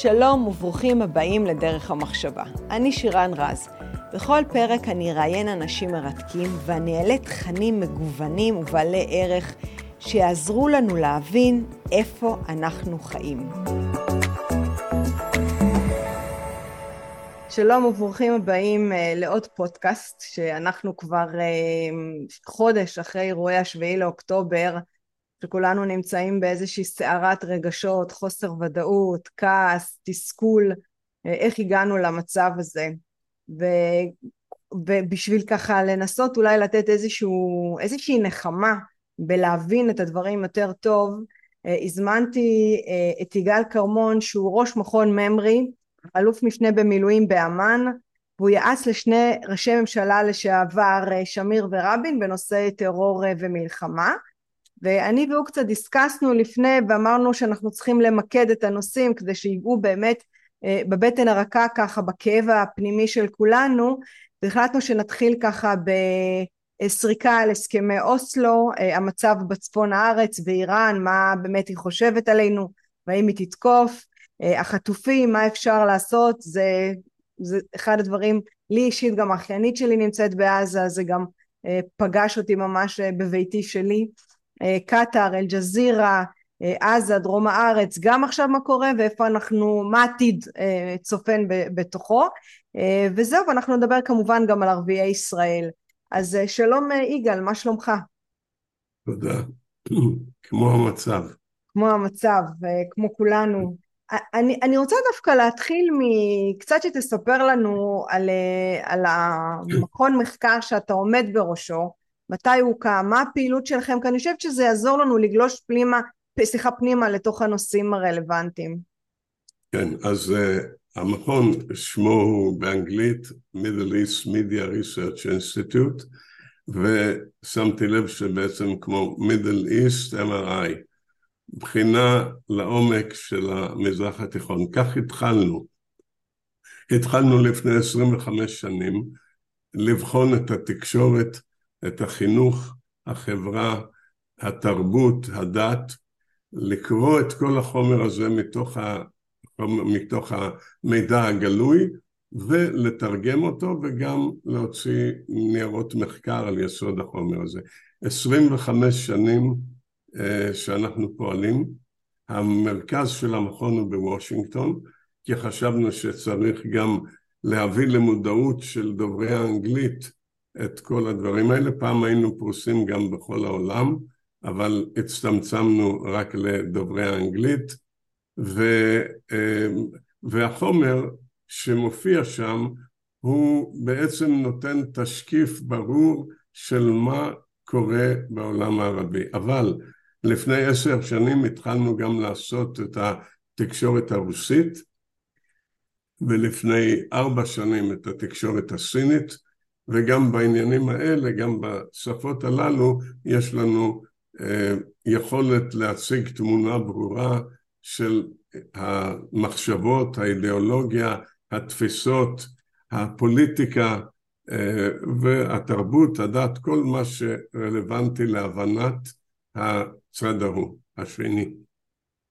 שלום וברוכים הבאים לדרך המחשבה. אני שירן רז. בכל פרק אני אראיין אנשים מרתקים ואני אעלה תכנים מגוונים ובעלי ערך שיעזרו לנו להבין איפה אנחנו חיים. שלום וברוכים הבאים uh, לעוד פודקאסט שאנחנו כבר uh, חודש אחרי אירועי השביעי לאוקטובר שכולנו נמצאים באיזושהי סערת רגשות, חוסר ודאות, כעס, תסכול, uh, איך הגענו למצב הזה. ו, ובשביל ככה לנסות אולי לתת איזשהו, איזושהי נחמה בלהבין את הדברים יותר טוב uh, הזמנתי uh, את יגאל כרמון שהוא ראש מכון ממרי אלוף משנה במילואים באמ"ן. והוא יעץ לשני ראשי ממשלה לשעבר שמיר ורבין בנושא טרור ומלחמה ואני והוא קצת דיסקסנו לפני ואמרנו שאנחנו צריכים למקד את הנושאים כדי שיגעו באמת בבטן הרכה ככה בכאב הפנימי של כולנו. והחלטנו שנתחיל ככה בסריקה על הסכמי אוסלו המצב בצפון הארץ באיראן מה באמת היא חושבת עלינו והאם היא תתקוף החטופים, מה אפשר לעשות, זה, זה אחד הדברים, לי אישית גם האחיינית שלי נמצאת בעזה, זה גם פגש אותי ממש בביתי שלי, קטאר, אל-ג'זירה, עזה, דרום הארץ, גם עכשיו מה קורה ואיפה אנחנו, מה עתיד צופן בתוכו, וזהו, ואנחנו נדבר כמובן גם על ערביי ישראל. אז שלום יגאל, מה שלומך? תודה, כמו המצב. כמו המצב, כמו כולנו. אני, אני רוצה דווקא להתחיל מקצת שתספר לנו על, על המכון מחקר שאתה עומד בראשו, מתי הוא הוקם, מה הפעילות שלכם, כי אני חושבת שזה יעזור לנו לגלוש פנימה, סליחה פנימה לתוך הנושאים הרלוונטיים. כן, אז uh, המכון שמו הוא באנגלית Middle East Media Research Institute ושמתי לב שבעצם כמו Middle East MRI בחינה לעומק של המזרח התיכון. כך התחלנו. התחלנו לפני 25 שנים לבחון את התקשורת, את החינוך, החברה, התרבות, הדת, לקרוא את כל החומר הזה מתוך, ה, מתוך המידע הגלוי ולתרגם אותו וגם להוציא ניירות מחקר על יסוד החומר הזה. 25 שנים שאנחנו פועלים. המרכז של המכון הוא בוושינגטון, כי חשבנו שצריך גם להביא למודעות של דוברי האנגלית את כל הדברים האלה. פעם היינו פרוסים גם בכל העולם, אבל הצטמצמנו רק לדוברי האנגלית, ו, והחומר שמופיע שם הוא בעצם נותן תשקיף ברור של מה קורה בעולם הערבי. אבל לפני עשר שנים התחלנו גם לעשות את התקשורת הרוסית ולפני ארבע שנים את התקשורת הסינית וגם בעניינים האלה, גם בשפות הללו, יש לנו אה, יכולת להציג תמונה ברורה של המחשבות, האידיאולוגיה, התפיסות, הפוליטיקה אה, והתרבות, הדת, כל מה שרלוונטי להבנת הצד ההוא, השני.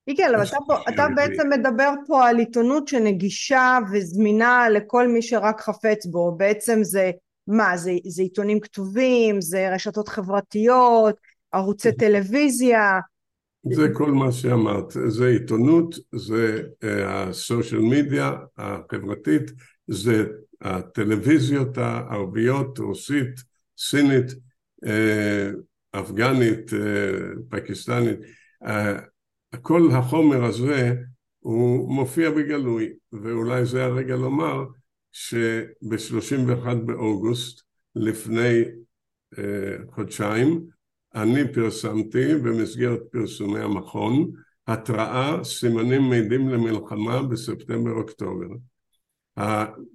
יגאל, אבל אתה, אתה בעצם מדבר פה על עיתונות שנגישה וזמינה לכל מי שרק חפץ בו, בעצם זה מה, זה, זה עיתונים כתובים, זה רשתות חברתיות, ערוצי טלוויזיה. זה כל מה שאמרת, זה עיתונות, זה הסושיאל מדיה החברתית, זה הטלוויזיות הערביות, רוסית, סינית, אה, אפגנית, אה, פקיסטנית, אה, כל החומר הזה הוא מופיע בגלוי, ואולי זה הרגע לומר שב-31 באוגוסט, לפני אה, חודשיים, אני פרסמתי במסגרת פרסומי המכון התראה סימנים מעידים למלחמה בספטמבר-אוקטובר.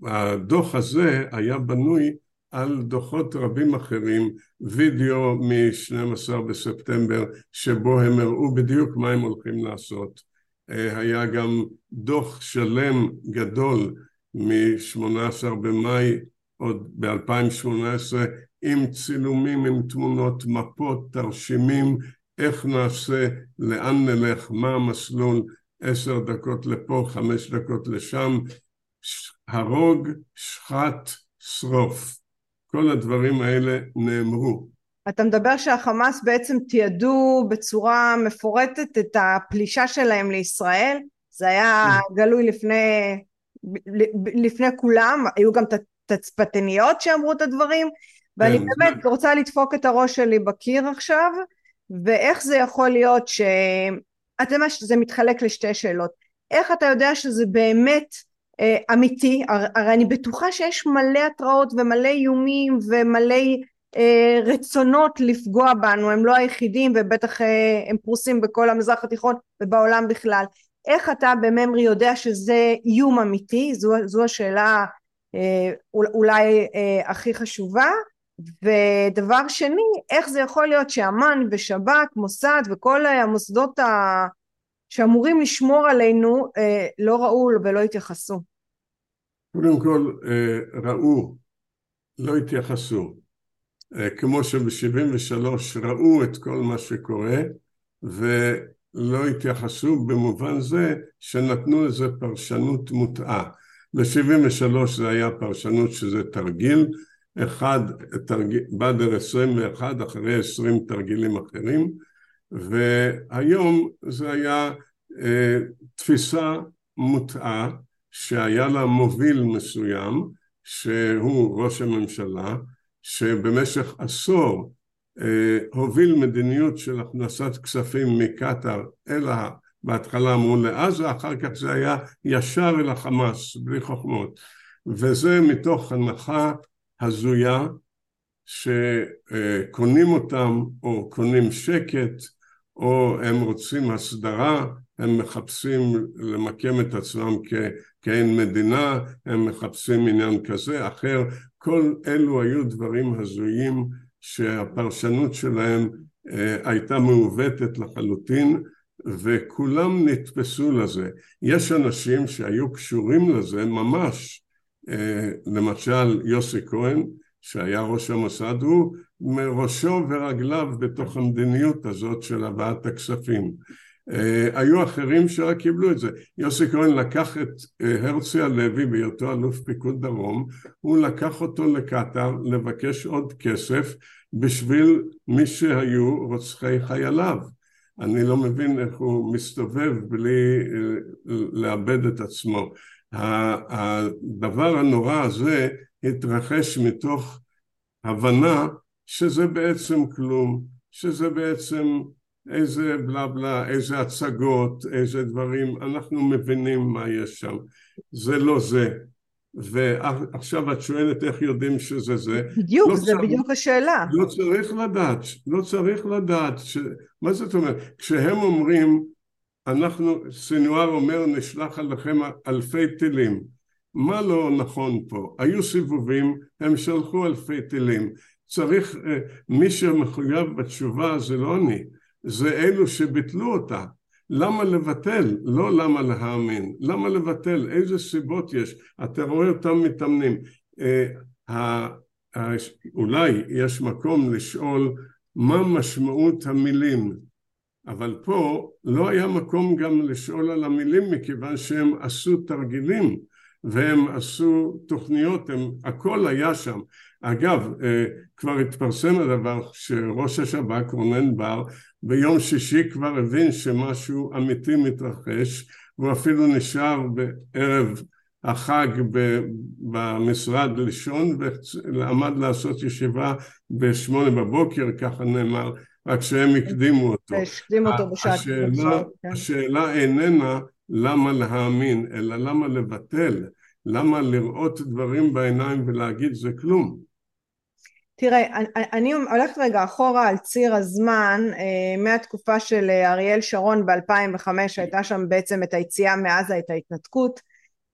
הדוח הזה היה בנוי על דוחות רבים אחרים, וידאו מ-12 בספטמבר שבו הם הראו בדיוק מה הם הולכים לעשות. אה, היה גם דוח שלם גדול מ-18 במאי עוד ב-2018 עם צילומים, עם תמונות, מפות, תרשימים, איך נעשה, לאן נלך, מה המסלול, עשר דקות לפה, חמש דקות לשם, הרוג, שחט, שרוף. כל הדברים האלה נאמרו. אתה מדבר שהחמאס בעצם תיעדו בצורה מפורטת את הפלישה שלהם לישראל? זה היה כן. גלוי לפני, לפני כולם, היו גם תצפתניות שאמרו את הדברים, ואני כן, באמת זה... רוצה לדפוק את הראש שלי בקיר עכשיו, ואיך זה יכול להיות ש... אתה יודע שזה מתחלק לשתי שאלות. איך אתה יודע שזה באמת אה, אמיתי? הר, הרי אני בטוחה שיש מלא התראות ומלא איומים ומלא אה, רצונות לפגוע בנו, הם לא היחידים ובטח אה, הם פרוסים בכל המזרח התיכון ובעולם בכלל. איך אתה בממרי יודע שזה איום אמיתי? זו, זו השאלה אה, אולי אה, הכי חשובה. ודבר שני, איך זה יכול להיות שאמ"ן ושב"כ, מוסד וכל המוסדות ה... שאמורים לשמור עלינו אה, לא ראו ולא התייחסו? קודם כל ראו, לא התייחסו. כמו שב-73 ראו את כל מה שקורה ולא התייחסו במובן זה שנתנו לזה פרשנות מוטעה. ב-73 זה היה פרשנות שזה תרגיל, אחד, תרגיל, בדר 21 אחרי 20 תרגילים אחרים, והיום זה היה אה, תפיסה מוטעה שהיה לה מוביל מסוים שהוא ראש הממשלה שבמשך עשור הוביל מדיניות של הכנסת כספים מקטאר אל בהתחלה אמרו לעזה, אחר כך זה היה ישר אל החמאס, בלי חוכמות. וזה מתוך הנחה הזויה שקונים אותם או קונים שקט או הם רוצים הסדרה, הם מחפשים למקם את עצמם כעין מדינה, הם מחפשים עניין כזה, אחר, כל אלו היו דברים הזויים שהפרשנות שלהם אה, הייתה מעוותת לחלוטין וכולם נתפסו לזה. יש אנשים שהיו קשורים לזה ממש, אה, למשל יוסי כהן שהיה ראש המוסד, הוא מראשו ורגליו בתוך המדיניות הזאת של הבאת הכספים. אה, היו אחרים שרק קיבלו את זה. יוסי כהן לקח את אה, הרצי הלוי בהיותו אלוף פיקוד דרום, הוא לקח אותו לקטאר לבקש עוד כסף בשביל מי שהיו רוצחי חייליו. אני לא מבין איך הוא מסתובב בלי אה, לאבד את עצמו. הדבר הנורא הזה התרחש מתוך הבנה שזה בעצם כלום, שזה בעצם איזה בלה בלה, איזה הצגות, איזה דברים, אנחנו מבינים מה יש שם. זה לא זה. ועכשיו את שואלת איך יודעים שזה זה. בדיוק, לא זה צריך, בדיוק השאלה. לא צריך לדעת, לא צריך לדעת. ש... מה זאת אומרת? כשהם אומרים, אנחנו, סנואר אומר, נשלח עליכם אלפי טילים. מה לא נכון פה? היו סיבובים, הם שלחו אלפי טילים. צריך, אה, מי שמחויב בתשובה זה לא אני, זה אלו שביטלו אותה. למה לבטל? לא למה להאמין. למה לבטל? איזה סיבות יש? אתה רואה אותם מתאמנים. אה, אולי יש מקום לשאול מה משמעות המילים, אבל פה לא היה מקום גם לשאול על המילים מכיוון שהם עשו תרגילים והם עשו תוכניות, הם, הכל היה שם. אגב, אה, כבר התפרסם הדבר שראש השב"כ רונן בר ביום שישי כבר הבין שמשהו אמיתי מתרחש והוא אפילו נשאר בערב החג במשרד לישון ועמד לעשות ישיבה בשמונה בבוקר, ככה נאמר, רק שהם הקדימו אותו. הקדימו אותו בשעת השאלה, כן. השאלה איננה למה להאמין, אלא למה לבטל, למה לראות דברים בעיניים ולהגיד זה כלום. תראה, אני, אני הולכת רגע אחורה על ציר הזמן, אה, מהתקופה של אה, אריאל שרון ב-2005, הייתה שם בעצם את היציאה מעזה, את ההתנתקות,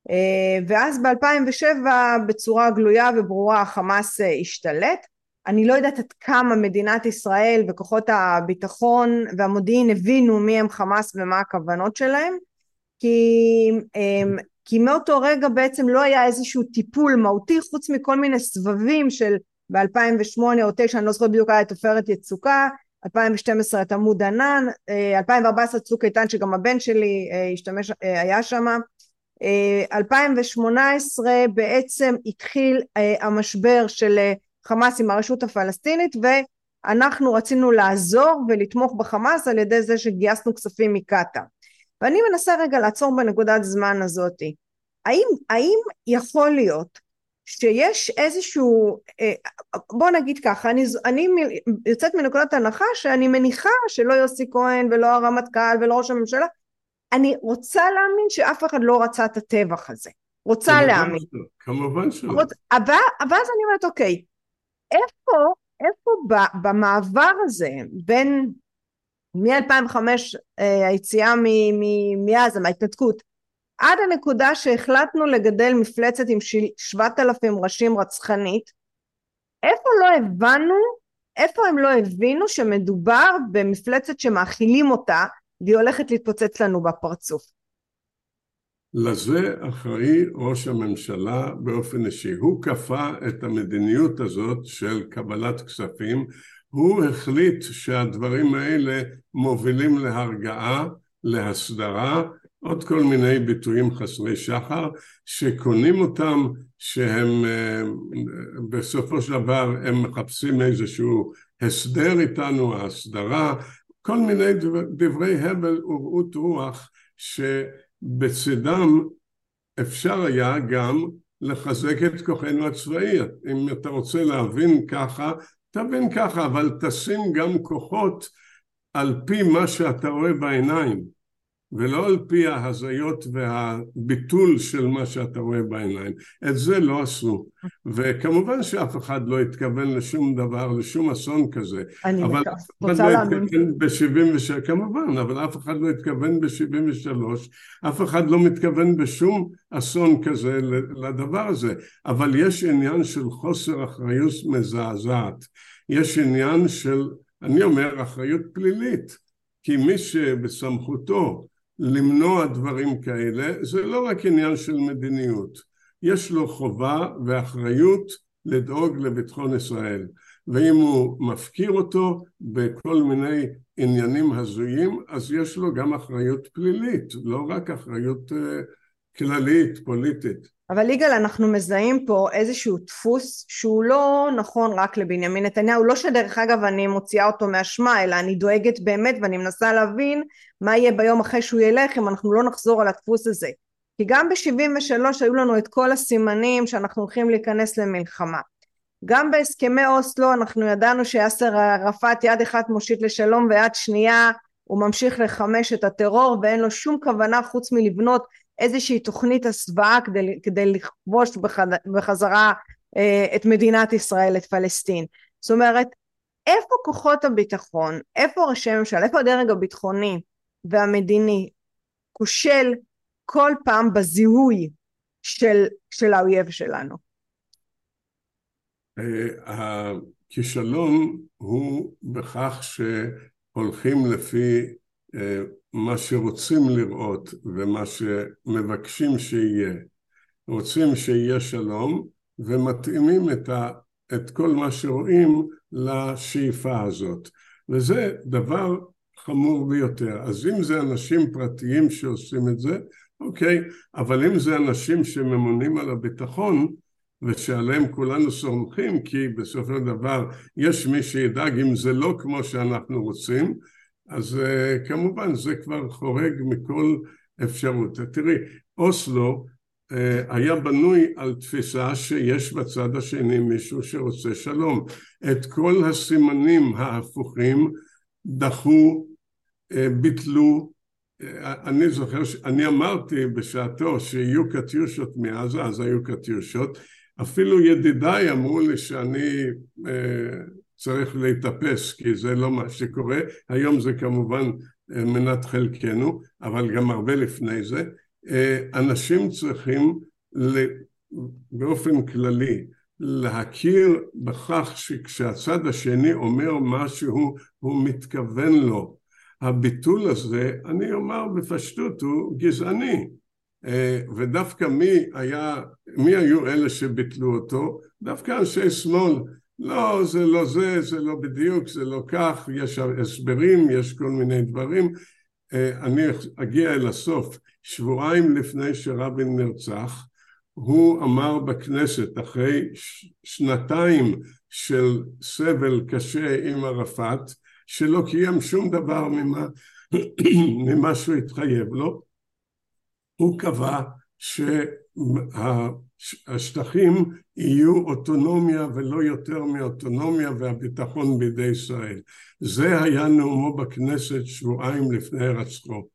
אה, ואז ב-2007 בצורה גלויה וברורה החמאס השתלט. אני לא יודעת עד כמה מדינת ישראל וכוחות הביטחון והמודיעין הבינו מי הם חמאס ומה הכוונות שלהם, כי, כי מאותו רגע בעצם לא היה איזשהו טיפול מהותי חוץ מכל מיני סבבים של ב-2008 או 2009, אני לא זוכרת בדיוק היה את עופרת יצוקה, 2012 את עמוד ענן, 2014 צוק איתן שגם הבן שלי השתמש, היה שם, 2018 בעצם התחיל המשבר של חמאס עם הרשות הפלסטינית ואנחנו רצינו לעזור ולתמוך בחמאס על ידי זה שגייסנו כספים מקטאר. ואני מנסה רגע לעצור בנקודת זמן הזאתי. האם, האם יכול להיות שיש איזשהו, אה, בוא נגיד ככה, אני, אני יוצאת מנקודת הנחה שאני מניחה שלא יוסי כהן ולא הרמטכ"ל ולא ראש הממשלה, אני רוצה להאמין שאף אחד לא רצה את הטבח הזה. רוצה כמובן להאמין. שלא, כמובן שלא. רוצ... אבל, ואז אני אומרת, אוקיי, איפה, איפה במעבר הזה בין מ-2005 אה, היציאה מעזה, מההתנתקות, עד הנקודה שהחלטנו לגדל מפלצת עם שבעת אלפים ראשים רצחנית, איפה לא הבנו, איפה הם לא הבינו שמדובר במפלצת שמאכילים אותה והיא הולכת להתפוצץ לנו בפרצוף. לזה אחראי ראש הממשלה באופן אישי. הוא כפה את המדיניות הזאת של קבלת כספים, הוא החליט שהדברים האלה מובילים להרגעה, להסדרה, עוד כל מיני ביטויים חסרי שחר, שקונים אותם שהם אה, בסופו של דבר הם מחפשים איזשהו הסדר איתנו, הסדרה, כל מיני דברי הבל ורעות רוח שבצדם אפשר היה גם לחזק את כוחנו הצבאי. אם אתה רוצה להבין ככה, תבין ככה, אבל תשים גם כוחות על פי מה שאתה רואה בעיניים. ולא על פי ההזיות והביטול של מה שאתה רואה בעיניים. את זה לא עשו. וכמובן שאף אחד לא התכוון לשום דבר, לשום אסון כזה. אני אבל רוצה לא להאמין. התכוון ב-73, כמובן, אבל אף אחד לא התכוון ב-73, אף אחד לא מתכוון בשום אסון כזה לדבר הזה. אבל יש עניין של חוסר אחריות מזעזעת. יש עניין של, אני אומר, אחריות פלילית. כי מי שבסמכותו למנוע דברים כאלה זה לא רק עניין של מדיניות. יש לו חובה ואחריות לדאוג לביטחון ישראל. ואם הוא מפקיר אותו בכל מיני עניינים הזויים אז יש לו גם אחריות פלילית לא רק אחריות uh, כללית פוליטית אבל יגאל אנחנו מזהים פה איזשהו דפוס שהוא לא נכון רק לבנימין נתניהו לא שדרך אגב אני מוציאה אותו מאשמה אלא אני דואגת באמת ואני מנסה להבין מה יהיה ביום אחרי שהוא ילך אם אנחנו לא נחזור על הדפוס הזה. כי גם ב-73 היו לנו את כל הסימנים שאנחנו הולכים להיכנס למלחמה. גם בהסכמי אוסלו אנחנו ידענו שיאסר ערפאת יד אחת מושיט לשלום ויד שנייה הוא ממשיך לחמש את הטרור ואין לו שום כוונה חוץ מלבנות איזושהי תוכנית הסוואה כדי, כדי לכבוש בחד, בחזרה אה, את מדינת ישראל, את פלסטין. זאת אומרת, איפה כוחות הביטחון, איפה ראשי ממשלה, איפה הדרג הביטחוני והמדיני כושל כל פעם בזיהוי של, של האויב שלנו? אה, הכישלון הוא בכך שהולכים לפי מה שרוצים לראות ומה שמבקשים שיהיה. רוצים שיהיה שלום ומתאימים את, ה, את כל מה שרואים לשאיפה הזאת. וזה דבר חמור ביותר. אז אם זה אנשים פרטיים שעושים את זה, אוקיי, אבל אם זה אנשים שממונים על הביטחון ושעליהם כולנו סומכים כי בסופו של דבר יש מי שידאג אם זה לא כמו שאנחנו רוצים אז uh, כמובן זה כבר חורג מכל אפשרות. תראי, אוסלו uh, היה בנוי על תפיסה שיש בצד השני מישהו שרוצה שלום. את כל הסימנים ההפוכים דחו, uh, ביטלו. אני זוכר, אני אמרתי בשעתו שיהיו קטיושות מעזה, אז היו קטיושות. אפילו ידידיי אמרו לי שאני צריך להתאפס כי זה לא מה שקורה, היום זה כמובן אה, מנת חלקנו, אבל גם הרבה לפני זה, אה, אנשים צריכים באופן כללי להכיר בכך שכשהצד השני אומר משהו הוא מתכוון לו. הביטול הזה, אני אומר בפשטות, הוא גזעני. אה, ודווקא מי היה, מי היו אלה שביטלו אותו? דווקא אנשי שמאל לא, זה לא זה, זה לא בדיוק, זה לא כך, יש הסברים, יש כל מיני דברים. אה, אני אגיע אל הסוף. שבועיים לפני שרבין נרצח, הוא אמר בכנסת, אחרי שנתיים של סבל קשה עם ערפאת, שלא קיים שום דבר ממה, ממה שהוא התחייב לו, הוא קבע שהשטחים יהיו אוטונומיה ולא יותר מאוטונומיה והביטחון בידי ישראל. זה היה נאומו בכנסת שבועיים לפני הרצחו.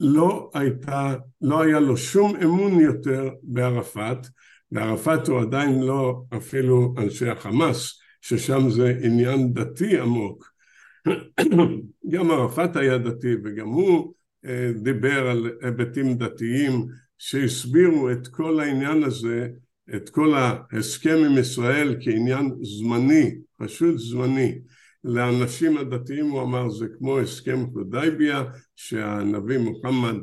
לא הייתה, לא היה לו שום אמון יותר בערפאת, וערפאת הוא עדיין לא אפילו אנשי החמאס, ששם זה עניין דתי עמוק. גם ערפאת היה דתי וגם הוא אה, דיבר על היבטים דתיים שהסבירו את כל העניין הזה, את כל ההסכם עם ישראל כעניין זמני, פשוט זמני. לאנשים הדתיים הוא אמר זה כמו הסכם חודייביה שהנביא מוחמד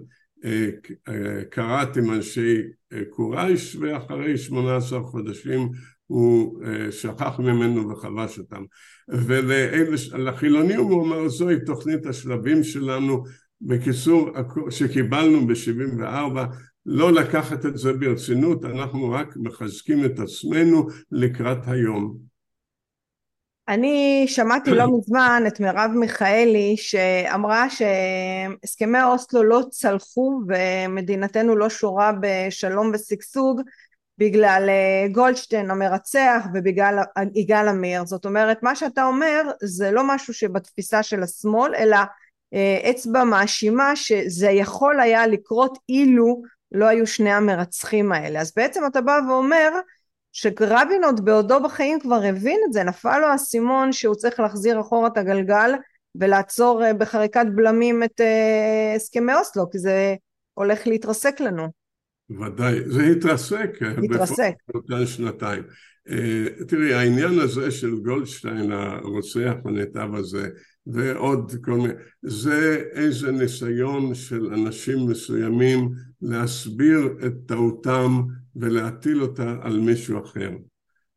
אה, אה, כרת עם אנשי קורייש ואחרי שמונה עשר חודשים הוא שכח ממנו וחבש אותם ולחילונים הוא אמר זוהי תוכנית השלבים שלנו בקיצור שקיבלנו ב-74 לא לקחת את זה ברצינות, אנחנו רק מחזקים את עצמנו לקראת היום. אני שמעתי לא מזמן את מרב מיכאלי שאמרה שהסכמי אוסלו לא צלחו ומדינתנו לא שורה בשלום ושגשוג בגלל אה, גולדשטיין המרצח ובגלל יגאל עמיר זאת אומרת מה שאתה אומר זה לא משהו שבתפיסה של השמאל אלא אה, אצבע מאשימה שזה יכול היה לקרות אילו לא היו שני המרצחים האלה. אז בעצם אתה בא ואומר שרבין עוד בעודו בחיים כבר הבין את זה. נפל לו האסימון שהוא צריך להחזיר אחורה את הגלגל ולעצור אה, בחריקת בלמים את אה, הסכמי אוסלו כי זה הולך להתרסק לנו. ודאי, זה התרסק התרסק. באותן שנתיים. תראי העניין הזה של גולדשטיין הרוצח הנתעב הזה ועוד כל מיני, זה איזה ניסיון של אנשים מסוימים להסביר את טעותם ולהטיל אותה על מישהו אחר.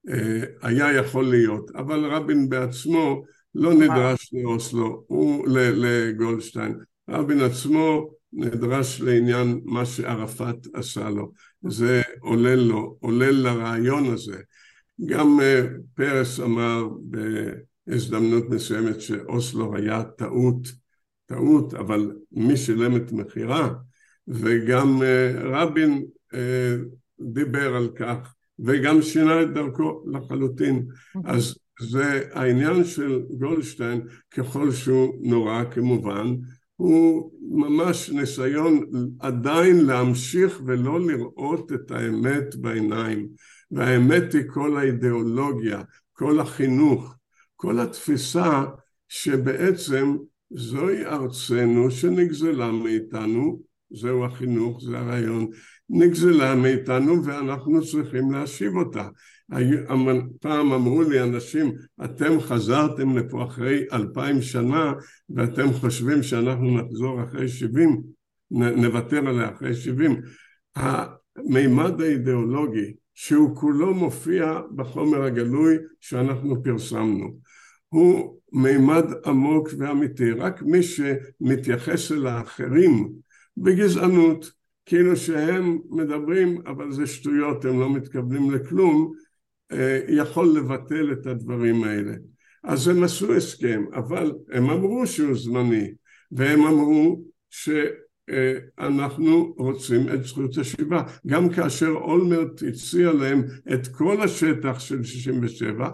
אה, היה יכול להיות, אבל רבין בעצמו לא נדרש לאוסלו, הוא לגולדשטיין, רבין עצמו נדרש לעניין מה שערפאת עשה לו, זה עולל לו, עולל לרעיון הזה. גם אה, פרס אמר הזדמנות מסוימת שאוסלו היה טעות, טעות, אבל מי שילם את מחירה, וגם אה, רבין אה, דיבר על כך, וגם שינה את דרכו לחלוטין. אוקיי. אז זה העניין של גולדשטיין, ככל שהוא נורא כמובן, הוא ממש ניסיון עדיין להמשיך ולא לראות את האמת בעיניים. והאמת היא כל האידיאולוגיה, כל החינוך, כל התפיסה שבעצם זוהי ארצנו שנגזלה מאיתנו, זהו החינוך, זה הרעיון, נגזלה מאיתנו ואנחנו צריכים להשיב אותה. פעם אמרו לי אנשים, אתם חזרתם לפה אחרי אלפיים שנה ואתם חושבים שאנחנו נחזור אחרי שבעים, נוותר עליה אחרי שבעים. המימד האידיאולוגי שהוא כולו מופיע בחומר הגלוי שאנחנו פרסמנו. הוא מימד עמוק ואמיתי, רק מי שמתייחס אל האחרים בגזענות, כאילו שהם מדברים אבל זה שטויות, הם לא מתכוונים לכלום, אה, יכול לבטל את הדברים האלה. אז הם עשו הסכם, אבל הם אמרו שהוא זמני, והם אמרו שאנחנו רוצים את זכות השיבה. גם כאשר אולמרט הציע להם את כל השטח של 67,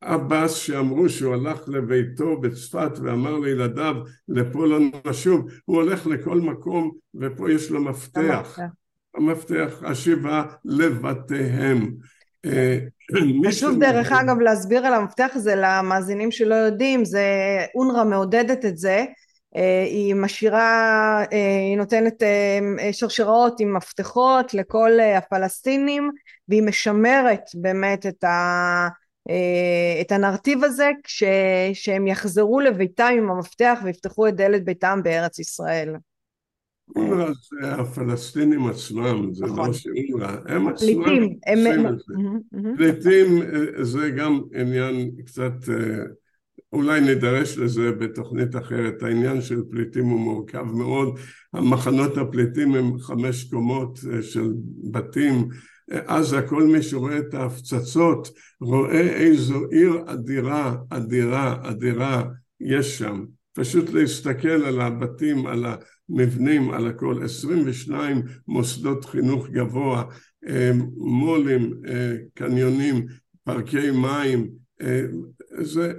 עבאס שאמרו שהוא הלך לביתו בצפת ואמר לילדיו לפה לא נשוב. הוא הולך לכל מקום ופה יש לו מפתח. המפתח. השיבה לבתיהם. אה, חשוב דרך אגב להסביר על המפתח הזה למאזינים שלא יודעים זה אונר"א מעודדת את זה. אה, היא משאירה, אה, היא נותנת שרשראות עם מפתחות לכל הפלסטינים והיא משמרת באמת את ה... אה, את הנרטיב הזה כש, שהם יחזרו לביתם עם המפתח ויפתחו את דלת ביתם בארץ ישראל. אונר"א זה הפלסטינים עצמם, זה נכון. לא שאונר"א, הם עצמם. עושים את זה. פליטים אה, זה גם עניין קצת, אה, אולי נידרש לזה בתוכנית אחרת, העניין של פליטים הוא מורכב מאוד, המחנות הפליטים הם חמש קומות אה, של בתים, עזה כל מי שרואה את ההפצצות רואה איזו עיר אדירה, אדירה, אדירה יש שם, פשוט להסתכל על הבתים, על המבנים, על הכל, 22 מוסדות חינוך גבוה, אה, מו"לים, אה, קניונים, פארקי מים, אה, זה,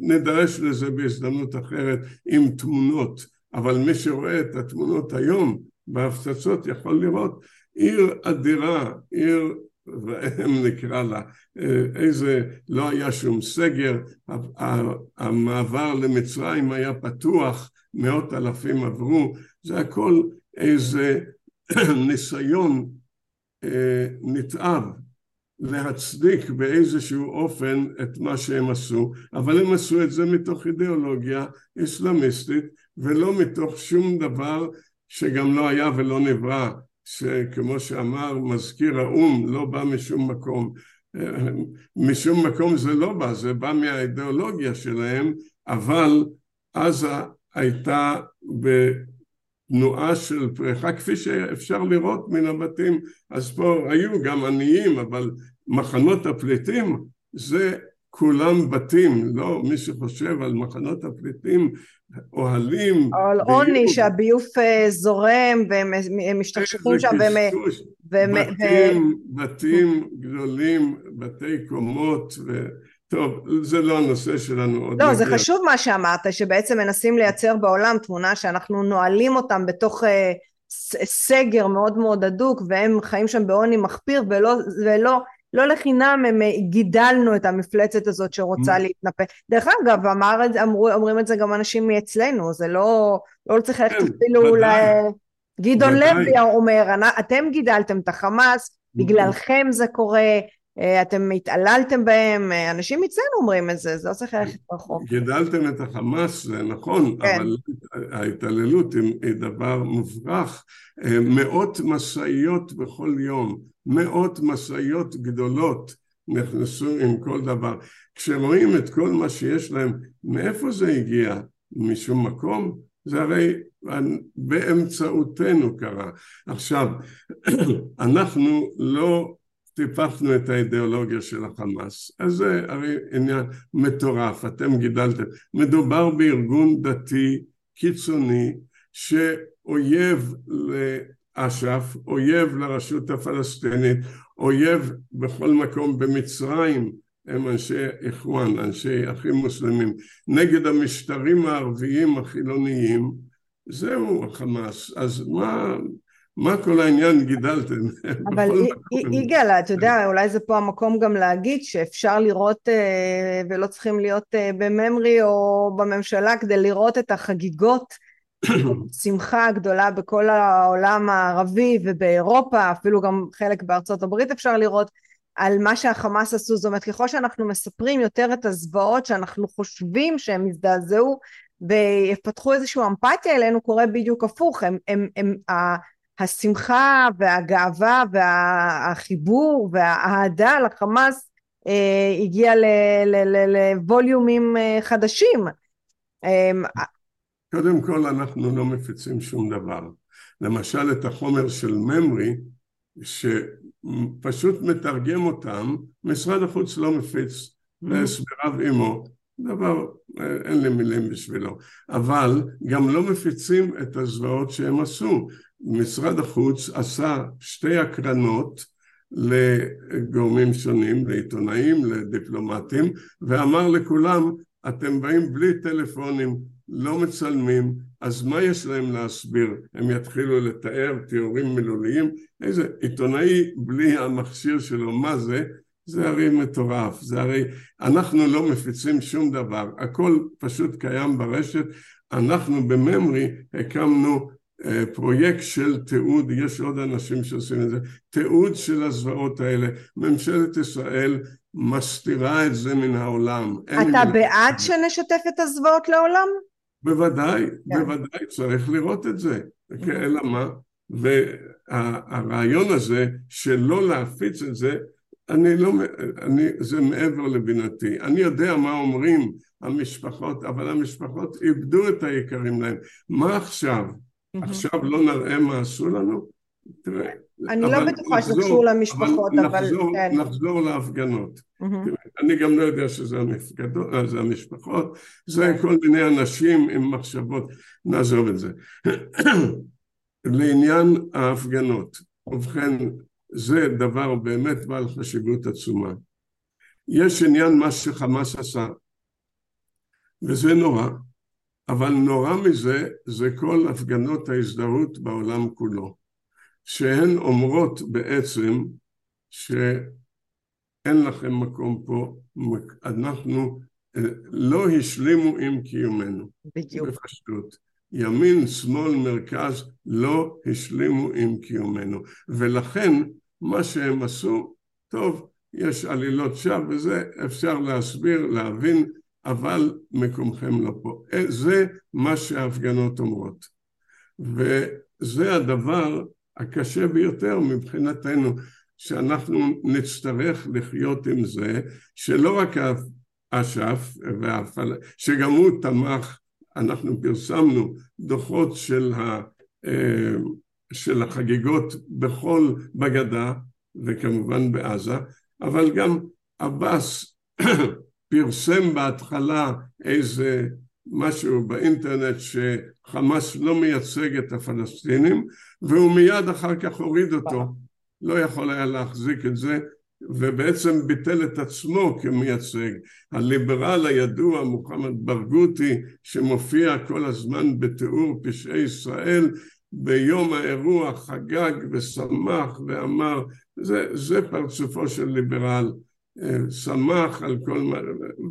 נדרש לזה בהזדמנות אחרת עם תמונות, אבל מי שרואה את התמונות היום בהפצצות יכול לראות עיר אדירה, עיר ראם נקרא לה, איזה, לא היה שום סגר, המעבר למצרים היה פתוח, מאות אלפים עברו, זה הכל איזה ניסיון אה, נתעב להצדיק באיזשהו אופן את מה שהם עשו, אבל הם עשו את זה מתוך אידיאולוגיה אסלאמיסטית ולא מתוך שום דבר שגם לא היה ולא נברא, שכמו שאמר מזכיר האו"ם לא בא משום מקום. משום מקום זה לא בא, זה בא מהאידיאולוגיה שלהם, אבל עזה הייתה בתנועה של פריחה כפי שאפשר לראות מן הבתים, אז פה היו גם עניים, אבל מחנות הפליטים זה כולם בתים, לא מי שחושב על מחנות הפליטים, אוהלים. על עוני שהביוף אה, זורם והם משתכשכים שם והם... והם בתים, בתים גדולים, בתי קומות ו... טוב, זה לא הנושא שלנו עוד. לא, זה חשוב מה שאמרת, שבעצם מנסים לייצר בעולם תמונה שאנחנו נועלים אותם בתוך סגר מאוד מאוד הדוק והם חיים שם בעוני מחפיר ולא, ולא לא לחינם הם אה, גידלנו את המפלצת הזאת שרוצה להתנפל. דרך אגב, אמר, אמרו, אומרים את זה גם אנשים מאצלנו, זה לא, לא צריך ללכת כן, אפילו ל... גדעון לוי אומר, אתם גידלתם את החמאס, בגללכם זה קורה, אתם התעללתם בהם, אה, אנשים אצלנו אומרים את זה, זה לא צריך ללכת רחוק. גידלתם את החמאס, זה נכון, כן. אבל ההתעללות היא דבר מוברח. מאות משאיות בכל יום מאות משאיות גדולות נכנסו עם כל דבר. כשרואים את כל מה שיש להם, מאיפה זה הגיע? משום מקום? זה הרי באמצעותנו קרה. עכשיו, אנחנו לא טיפחנו את האידיאולוגיה של החמאס, אז זה הרי עניין מטורף, אתם גידלתם. מדובר בארגון דתי קיצוני שאויב אש"ף, אויב לרשות הפלסטינית, אויב בכל מקום במצרים הם אנשי איחואן, אנשי אחים מוסלמים, נגד המשטרים הערביים החילוניים, זהו החמאס, אז מה, מה כל העניין גידלתם? אבל יגאל, אתה יודע, אולי זה פה המקום גם להגיד שאפשר לראות אה, ולא צריכים להיות אה, בממרי או בממשלה כדי לראות את החגיגות שמחה גדולה בכל העולם הערבי ובאירופה, אפילו גם חלק בארצות הברית אפשר לראות, על מה שהחמאס עשו, זאת אומרת ככל שאנחנו מספרים יותר את הזוועות שאנחנו חושבים שהם הזדעזעו ויפתחו איזושהי אמפתיה אלינו, קורה בדיוק הפוך, הם, הם, הם, הם, השמחה והגאווה והחיבור והאהדה לחמאס אה, הגיע לווליומים אה, חדשים. אה, קודם כל אנחנו לא מפיצים שום דבר. למשל את החומר של ממרי, שפשוט מתרגם אותם, משרד החוץ לא מפיץ, והסבריו עמו, דבר, אין לי מילים בשבילו, אבל גם לא מפיצים את הזוועות שהם עשו. משרד החוץ עשה שתי הקרנות לגורמים שונים, לעיתונאים, לדיפלומטים, ואמר לכולם, אתם באים בלי טלפונים, לא מצלמים, אז מה יש להם להסביר? הם יתחילו לתאר תיאורים מילוליים? איזה עיתונאי בלי המכשיר שלו, מה זה? זה הרי מטורף, זה הרי, אנחנו לא מפיצים שום דבר, הכל פשוט קיים ברשת, אנחנו בממרי הקמנו פרויקט של תיעוד, יש עוד אנשים שעושים את זה, תיעוד של הזוועות האלה, ממשלת ישראל מסתירה את זה מן העולם. אתה בעד שנשתף את הזוועות לעולם? בוודאי, כן. בוודאי, צריך לראות את זה. Mm-hmm. אלא מה? והרעיון הזה שלא להפיץ את זה, אני לא, אני, זה מעבר לבינתי. אני יודע מה אומרים המשפחות, אבל המשפחות איבדו את היקרים להם. מה עכשיו? עכשיו לא נראה מה עשו לנו? תראה, אני לא בטוחה שזה קשור למשפחות, אבל, נחזור, כן. נחזור להפגנות. אני גם לא יודע שזה המפקדות, אה, זה המשפחות, זה. כל מיני אנשים עם מחשבות, נעזוב את זה. לעניין ההפגנות, ובכן, זה דבר באמת בעל חשיבות עצומה. יש עניין מה שחמאס עשה, וזה נורא, אבל נורא מזה זה כל הפגנות ההזדהות בעולם כולו, שהן אומרות בעצם שאין לכם מקום פה, אנחנו אה, לא השלימו עם קיומנו. בדיוק. בפשטות. ימין, שמאל, מרכז, לא השלימו עם קיומנו. ולכן מה שהם עשו, טוב, יש עלילות שווא וזה, אפשר להסביר, להבין, אבל מקומכם לא פה. אה, זה מה שההפגנות אומרות. וזה הדבר הקשה ביותר מבחינתנו, שאנחנו נצטרך לחיות עם זה, שלא רק אש"ף, שגם הוא תמך אנחנו פרסמנו דוחות של, ה, אה, של החגיגות בכל בגדה וכמובן בעזה, אבל גם עבאס פרסם בהתחלה איזה משהו באינטרנט שחמאס לא מייצג את הפלסטינים והוא מיד אחר כך הוריד אותו, לא יכול היה להחזיק את זה ובעצם ביטל את עצמו כמייצג. הליברל הידוע מוחמד ברגותי שמופיע כל הזמן בתיאור פשעי ישראל ביום האירוע חגג ושמח ואמר זה, זה פרצופו של ליברל שמח על כל מה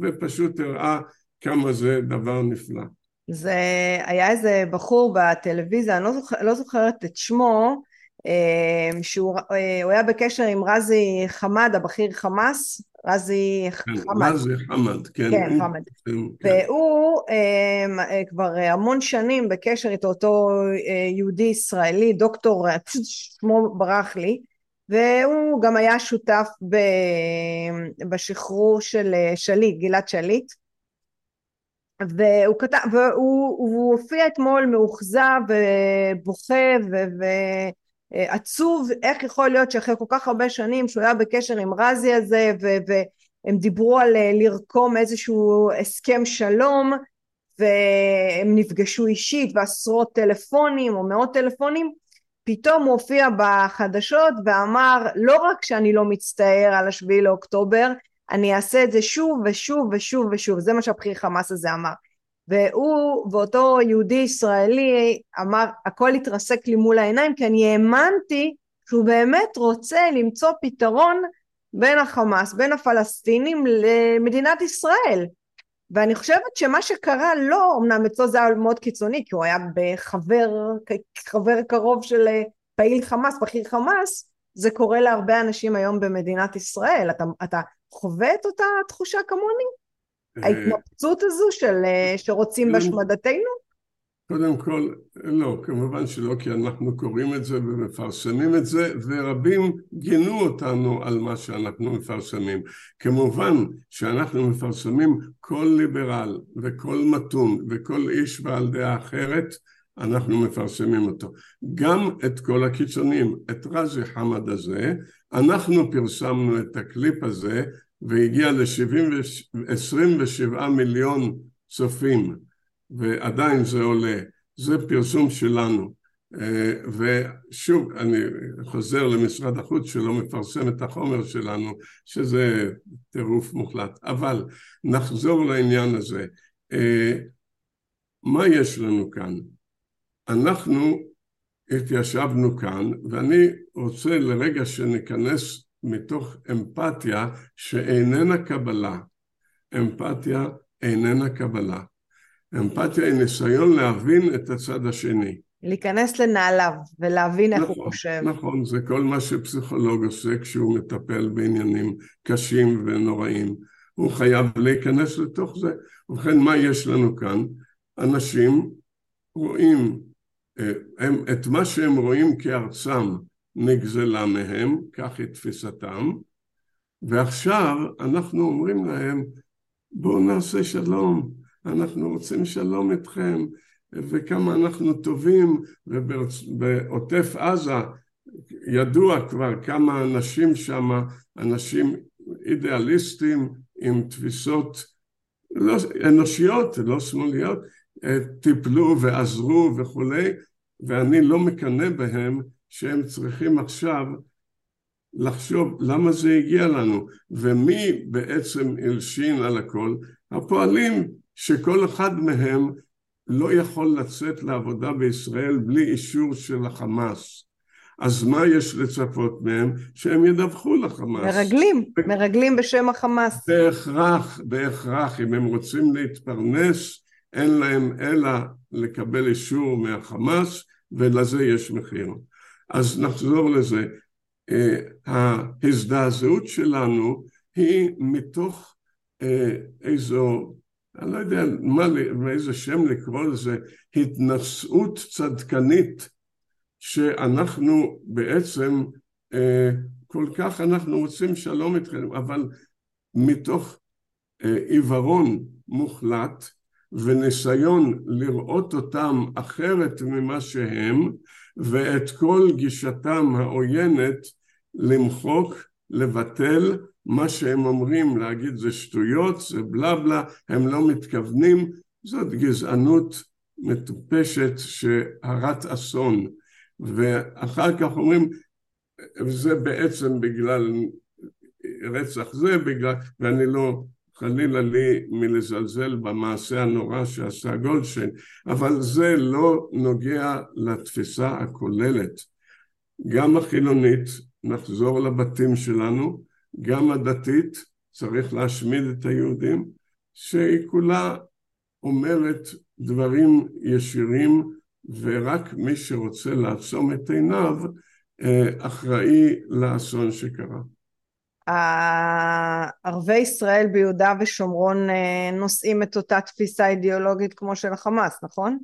ופשוט הראה כמה זה דבר נפלא. זה היה איזה בחור בטלוויזיה, אני לא, זוכר, לא זוכרת את שמו, אמ, שהוא אה, היה בקשר עם רזי חמד, הבכיר חמאס, רזי כן, חמד. רזי חמד, כן. כן, חמד. כן. והוא אמ, אה, כבר המון שנים בקשר איתו, אותו אה, יהודי ישראלי, דוקטור, שמו ברח לי, והוא גם היה שותף בשחרור של שליט, גלעד שליט. והוא כתב, והוא הופיע אתמול מאוכזב ובוכה ו... אה, עצוב איך יכול להיות שאחרי כל כך הרבה שנים שהוא היה בקשר עם רזי הזה והם דיברו על אה, לרקום איזשהו הסכם שלום והם נפגשו אישית ועשרות טלפונים או מאות טלפונים פתאום הופיע בחדשות ואמר לא רק שאני לא מצטער על השביעי לאוקטובר אני אעשה את זה שוב ושוב ושוב ושוב. זה מה שהבכיר חמאס הזה אמר. והוא ואותו יהודי ישראלי אמר הכל התרסק לי מול העיניים כי אני האמנתי שהוא באמת רוצה למצוא פתרון בין החמאס, בין הפלסטינים למדינת ישראל ואני חושבת שמה שקרה לו, לא, אמנם אצלו זה היה מאוד קיצוני כי הוא היה בחבר, חבר קרוב של פעיל חמאס, בכיר חמאס, זה קורה להרבה אנשים היום במדינת ישראל, אתה, אתה חווה את אותה תחושה כמוני? ההתנפצות הזו של אה, שרוצים בהשמדתנו? קודם כל, לא, כמובן שלא, כי אנחנו קוראים את זה ומפרסמים את זה, ורבים גינו אותנו על מה שאנחנו מפרסמים. כמובן שאנחנו מפרסמים כל ליברל וכל מתון וכל איש בעל דעה אחרת, אנחנו מפרסמים אותו. גם את כל הקיצונים, את רזי חמד הזה, אנחנו פרסמנו את הקליפ הזה והגיע ל-27 מיליון צופים ועדיין זה עולה, זה פרסום שלנו אה, ושוב אני חוזר למשרד החוץ שלא מפרסם את החומר שלנו שזה טירוף מוחלט אבל נחזור לעניין הזה אה, מה יש לנו כאן? אנחנו התיישבנו כאן ואני רוצה לרגע שניכנס מתוך אמפתיה שאיננה קבלה. אמפתיה איננה קבלה. אמפתיה היא ניסיון להבין את הצד השני. להיכנס לנעליו ולהבין איך נכון, הוא חושב. נכון, זה כל מה שפסיכולוג עושה כשהוא מטפל בעניינים קשים ונוראים. הוא חייב להיכנס לתוך זה. ובכן, מה יש לנו כאן? אנשים רואים, אה, הם, את מה שהם רואים כארצם נגזלה מהם, כך היא תפיסתם, ועכשיו אנחנו אומרים להם בואו נעשה שלום, אנחנו רוצים שלום איתכם, וכמה אנחנו טובים, ובעוטף עזה ידוע כבר כמה אנשים שם, אנשים אידיאליסטים עם תפיסות לא, אנושיות, לא שמאליות, טיפלו ועזרו וכולי, ואני לא מקנא בהם שהם צריכים עכשיו לחשוב למה זה הגיע לנו, ומי בעצם הלשין על הכל? הפועלים שכל אחד מהם לא יכול לצאת לעבודה בישראל בלי אישור של החמאס. אז מה יש לצפות מהם? שהם ידווחו לחמאס. מרגלים, מרגלים בשם החמאס. בהכרח, בהכרח, אם הם רוצים להתפרנס, אין להם אלא לקבל אישור מהחמאס, ולזה יש מחיר. אז נחזור לזה. אה, ההזדעזעות שלנו היא מתוך אה, איזו, אני לא יודע מה, מאיזה שם לקרוא לזה, התנשאות צדקנית שאנחנו בעצם אה, כל כך אנחנו רוצים שלום איתכם, אבל מתוך עיוורון מוחלט וניסיון לראות אותם אחרת ממה שהם ואת כל גישתם העוינת למחוק, לבטל, מה שהם אומרים להגיד זה שטויות, זה בלה בלה, הם לא מתכוונים, זאת גזענות מטופשת שהרת אסון. ואחר כך אומרים, זה בעצם בגלל רצח זה, בגלל, ואני לא חלילה לי מלזלזל במעשה הנורא שעשה גולדשטיין, אבל זה לא נוגע לתפיסה הכוללת. גם החילונית, נחזור לבתים שלנו, גם הדתית, צריך להשמיד את היהודים, שהיא כולה אומרת דברים ישירים ורק מי שרוצה לעצום את עיניו אה, אחראי לאסון שקרה. ערבי ישראל ביהודה ושומרון אה, נושאים את אותה תפיסה אידיאולוגית כמו של החמאס, נכון?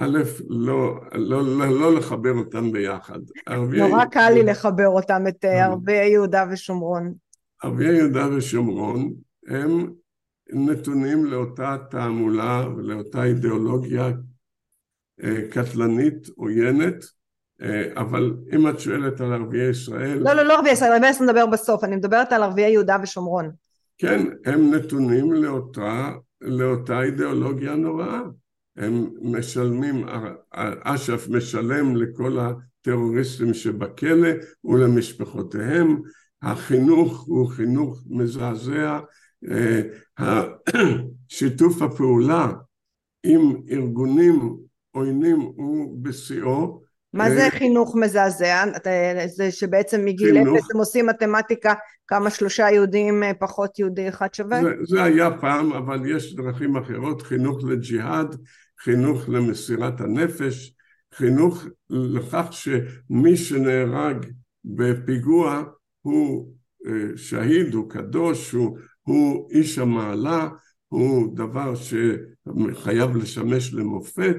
א', לא, לא, לא, לא לחבר אותם ביחד. נורא קל לי לחבר אותם, את אה, ערבי יהודה ושומרון. ערבי יהודה ושומרון הם נתונים לאותה תעמולה ולאותה אידיאולוגיה אה, קטלנית, עוינת, אה, אבל אם את שואלת על ערביי ישראל... לא, לא, לא ערביי ישראל, ערביי ישראל נדבר בסוף, אני מדברת על ערביי יהודה ושומרון. כן, הם נתונים לאותה, לאותה אידיאולוגיה נוראה. הם משלמים, אש"ף משלם לכל הטרוריסטים שבכלא ולמשפחותיהם, החינוך הוא חינוך מזעזע, אה, שיתוף הפעולה עם ארגונים עוינים הוא בשיאו, מה זה אה, חינוך מזעזע? זה שבעצם מגיל אפס הם עושים מתמטיקה כמה שלושה יהודים אה, פחות יהודי אחד שווה? זה, זה היה פעם, אבל יש דרכים אחרות, חינוך לג'יהאד, חינוך למסירת הנפש, חינוך לכך שמי שנהרג בפיגוע הוא אה, שהיד, הוא קדוש, הוא, הוא איש המעלה, הוא דבר שחייב לשמש למופת,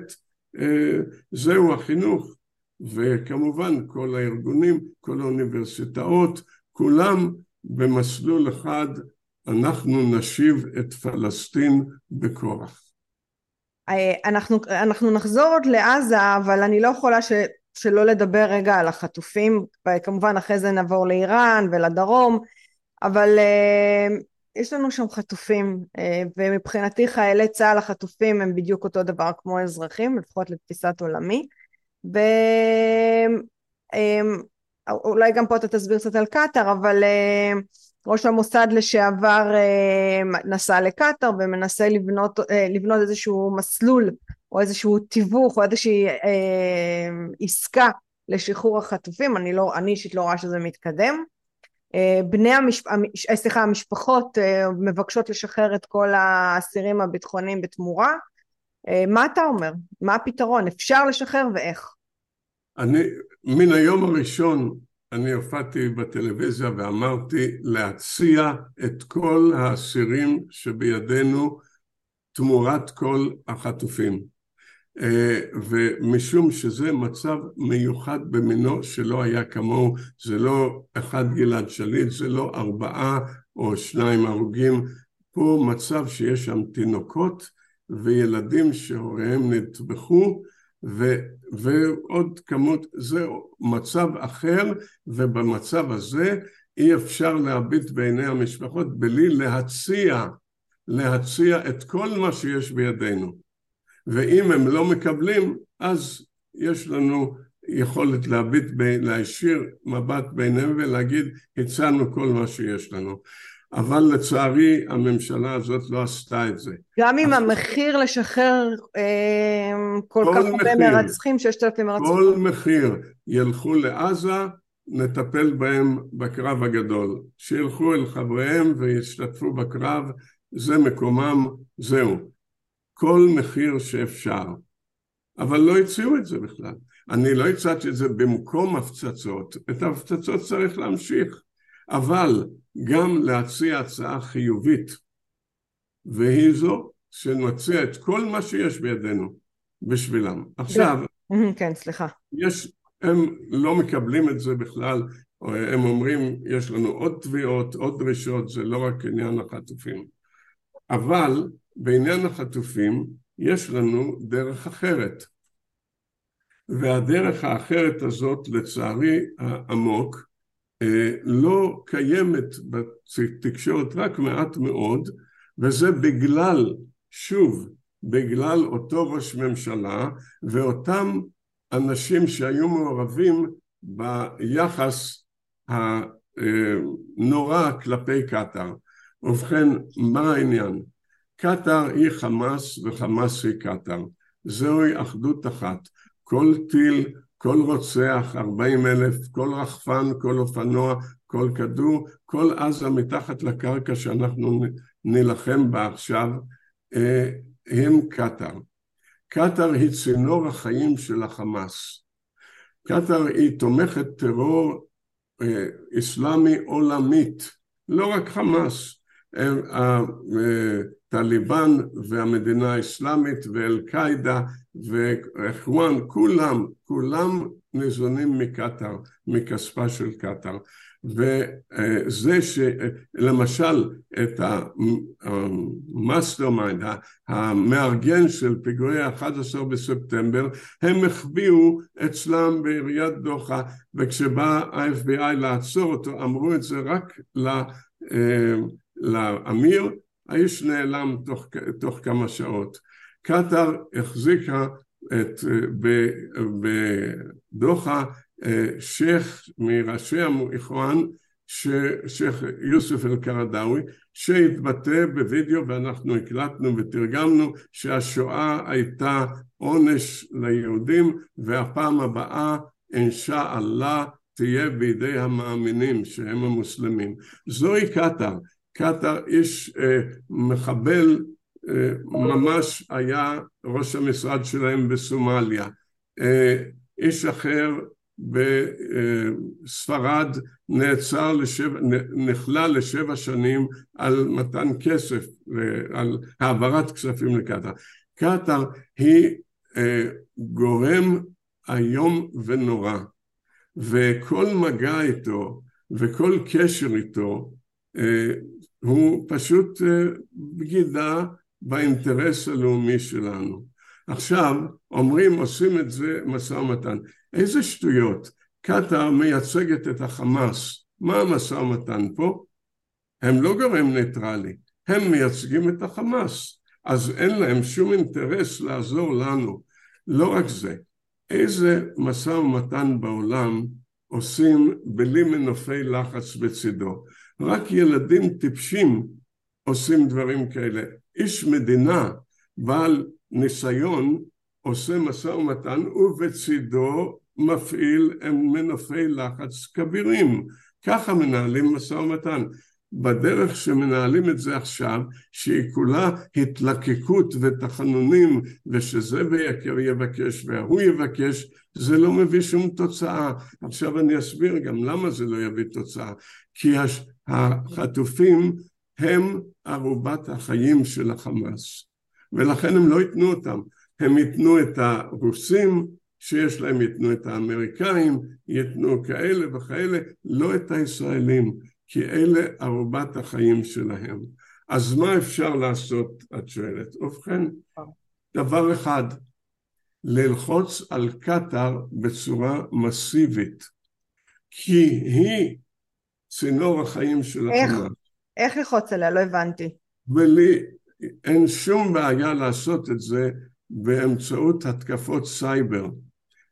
זהו החינוך. וכמובן כל הארגונים, כל האוניברסיטאות, כולם במסלול אחד, אנחנו נשיב את פלסטין בכוח. אה, אנחנו, אנחנו נחזור עוד לעזה, אבל אני לא יכולה ש, שלא לדבר רגע על החטופים, כמובן אחרי זה נעבור לאיראן ולדרום, אבל uh, יש לנו שם חטופים, uh, ומבחינתי חיילי צה"ל החטופים הם בדיוק אותו דבר כמו אזרחים, לפחות לתפיסת עולמי. ואולי גם פה אתה תסביר קצת על קטאר, אבל ראש המוסד לשעבר אמ, נסע לקטאר ומנסה לבנות, אה, לבנות איזשהו מסלול או איזשהו תיווך או איזושהי אמ, עסקה לשחרור החטופים, אני לא, אני אישית לא רואה שזה מתקדם. אה, בני המשפ... אה, סליחה, המשפחות מבקשות לשחרר את כל האסירים הביטחוניים בתמורה, אה, מה אתה אומר? מה הפתרון? אפשר לשחרר ואיך? אני, מן היום הראשון אני הופעתי בטלוויזיה ואמרתי להציע את כל האסירים שבידינו תמורת כל החטופים. אה, ומשום שזה מצב מיוחד במינו שלא היה כמוהו, זה לא אחד גלעד שליט, זה לא ארבעה או שניים הרוגים, פה מצב שיש שם תינוקות וילדים שהוריהם נטבחו ו, ועוד כמות, זה מצב אחר ובמצב הזה אי אפשר להביט בעיני המשפחות בלי להציע, להציע את כל מה שיש בידינו. ואם הם לא מקבלים אז יש לנו יכולת להביט, להישיר מבט ביניהם ולהגיד הצענו כל מה שיש לנו אבל לצערי הממשלה הזאת לא עשתה את זה. גם אם המחיר לשחרר אה, כל, כל כך הרבה מרצחים, ששת אלפים מרצחים. כל מחיר ילכו לעזה, נטפל בהם בקרב הגדול. שילכו אל חבריהם וישתתפו בקרב, זה מקומם, זהו. כל מחיר שאפשר. אבל לא הציעו את זה בכלל. אני לא הצעתי את זה במקום הפצצות, את ההפצצות צריך להמשיך. אבל גם להציע הצעה חיובית, והיא זו שנציע את כל מה שיש בידינו בשבילם. עכשיו, כן, סליחה. יש, הם לא מקבלים את זה בכלל, הם אומרים יש לנו עוד תביעות, עוד דרישות, זה לא רק עניין החטופים. אבל בעניין החטופים יש לנו דרך אחרת. והדרך האחרת הזאת לצערי העמוק לא קיימת בתקשורת רק מעט מאוד וזה בגלל, שוב, בגלל אותו ראש ממשלה ואותם אנשים שהיו מעורבים ביחס הנורא כלפי קטאר. ובכן, מה העניין? קטאר היא חמאס וחמאס היא קטאר. זוהי אחדות אחת. כל טיל כל רוצח, ארבעים אלף, כל רחפן, כל אופנוע, כל כדור, כל עזה מתחת לקרקע שאנחנו נילחם בה עכשיו, אה, הם קטאר. קטאר היא צינור החיים של החמאס. קטאר היא תומכת טרור אה, אסלאמי עולמית, לא רק חמאס. הטליבן והמדינה האסלאמית ואל-קאעידה ואחואן, כולם, כולם ניזונים מקטאר, מכספה של קטאר. וזה שלמשל את ה mastermind, המארגן של פיגועי ה-11 בספטמבר, הם החביאו אצלם בעיריית דוחה, וכשבא ה-FBI לעצור אותו, אמרו את זה רק לאמיר, האיש נעלם תוך, תוך כמה שעות. קטאר החזיקה את, בדוחה שייח' מראשי המוכרן, שייח' יוסף אל-קרדאווי, שהתבטא בווידאו ואנחנו הקלטנו ותרגמנו שהשואה הייתה עונש ליהודים והפעם הבאה אינשא אללה תהיה בידי המאמינים שהם המוסלמים. זוהי קטאר, קטאר איש אה, מחבל אה, ממש היה ראש המשרד שלהם בסומליה. אה, איש אחר בספרד נעצר לשבע, נכלל לשבע שנים על מתן כסף, על העברת כספים לקטאר. קטאר היא גורם איום ונורא, וכל מגע איתו וכל קשר איתו הוא פשוט בגידה באינטרס הלאומי שלנו. עכשיו אומרים עושים את זה משא ומתן. איזה שטויות. קטאר מייצגת את החמאס. מה המשא ומתן פה? הם לא גורם ניטרלי, הם מייצגים את החמאס. אז אין להם שום אינטרס לעזור לנו. לא רק זה, איזה משא ומתן בעולם עושים בלי מנופי לחץ בצידו. רק ילדים טיפשים עושים דברים כאלה. איש מדינה בעל ניסיון עושה משא ומתן ובצידו מפעיל מנופי לחץ כבירים. ככה מנהלים משא ומתן. בדרך שמנהלים את זה עכשיו, שהיא כולה התלקקות ותחנונים, ושזה ויקר יבקש וההוא יבקש, זה לא מביא שום תוצאה. עכשיו אני אסביר גם למה זה לא יביא תוצאה. כי החטופים הם ערובת החיים של החמאס. ולכן הם לא ייתנו אותם. הם ייתנו את הרוסים שיש להם, ייתנו את האמריקאים, ייתנו כאלה וכאלה, לא את הישראלים, כי אלה ערובת החיים שלהם. אז מה אפשר לעשות, את שואלת? ובכן, דבר אחד, ללחוץ על קטאר בצורה מסיבית, כי היא צינור החיים של החמאס. איך ללחוץ עליה? לא הבנתי. ולי אין שום בעיה לעשות את זה באמצעות התקפות סייבר.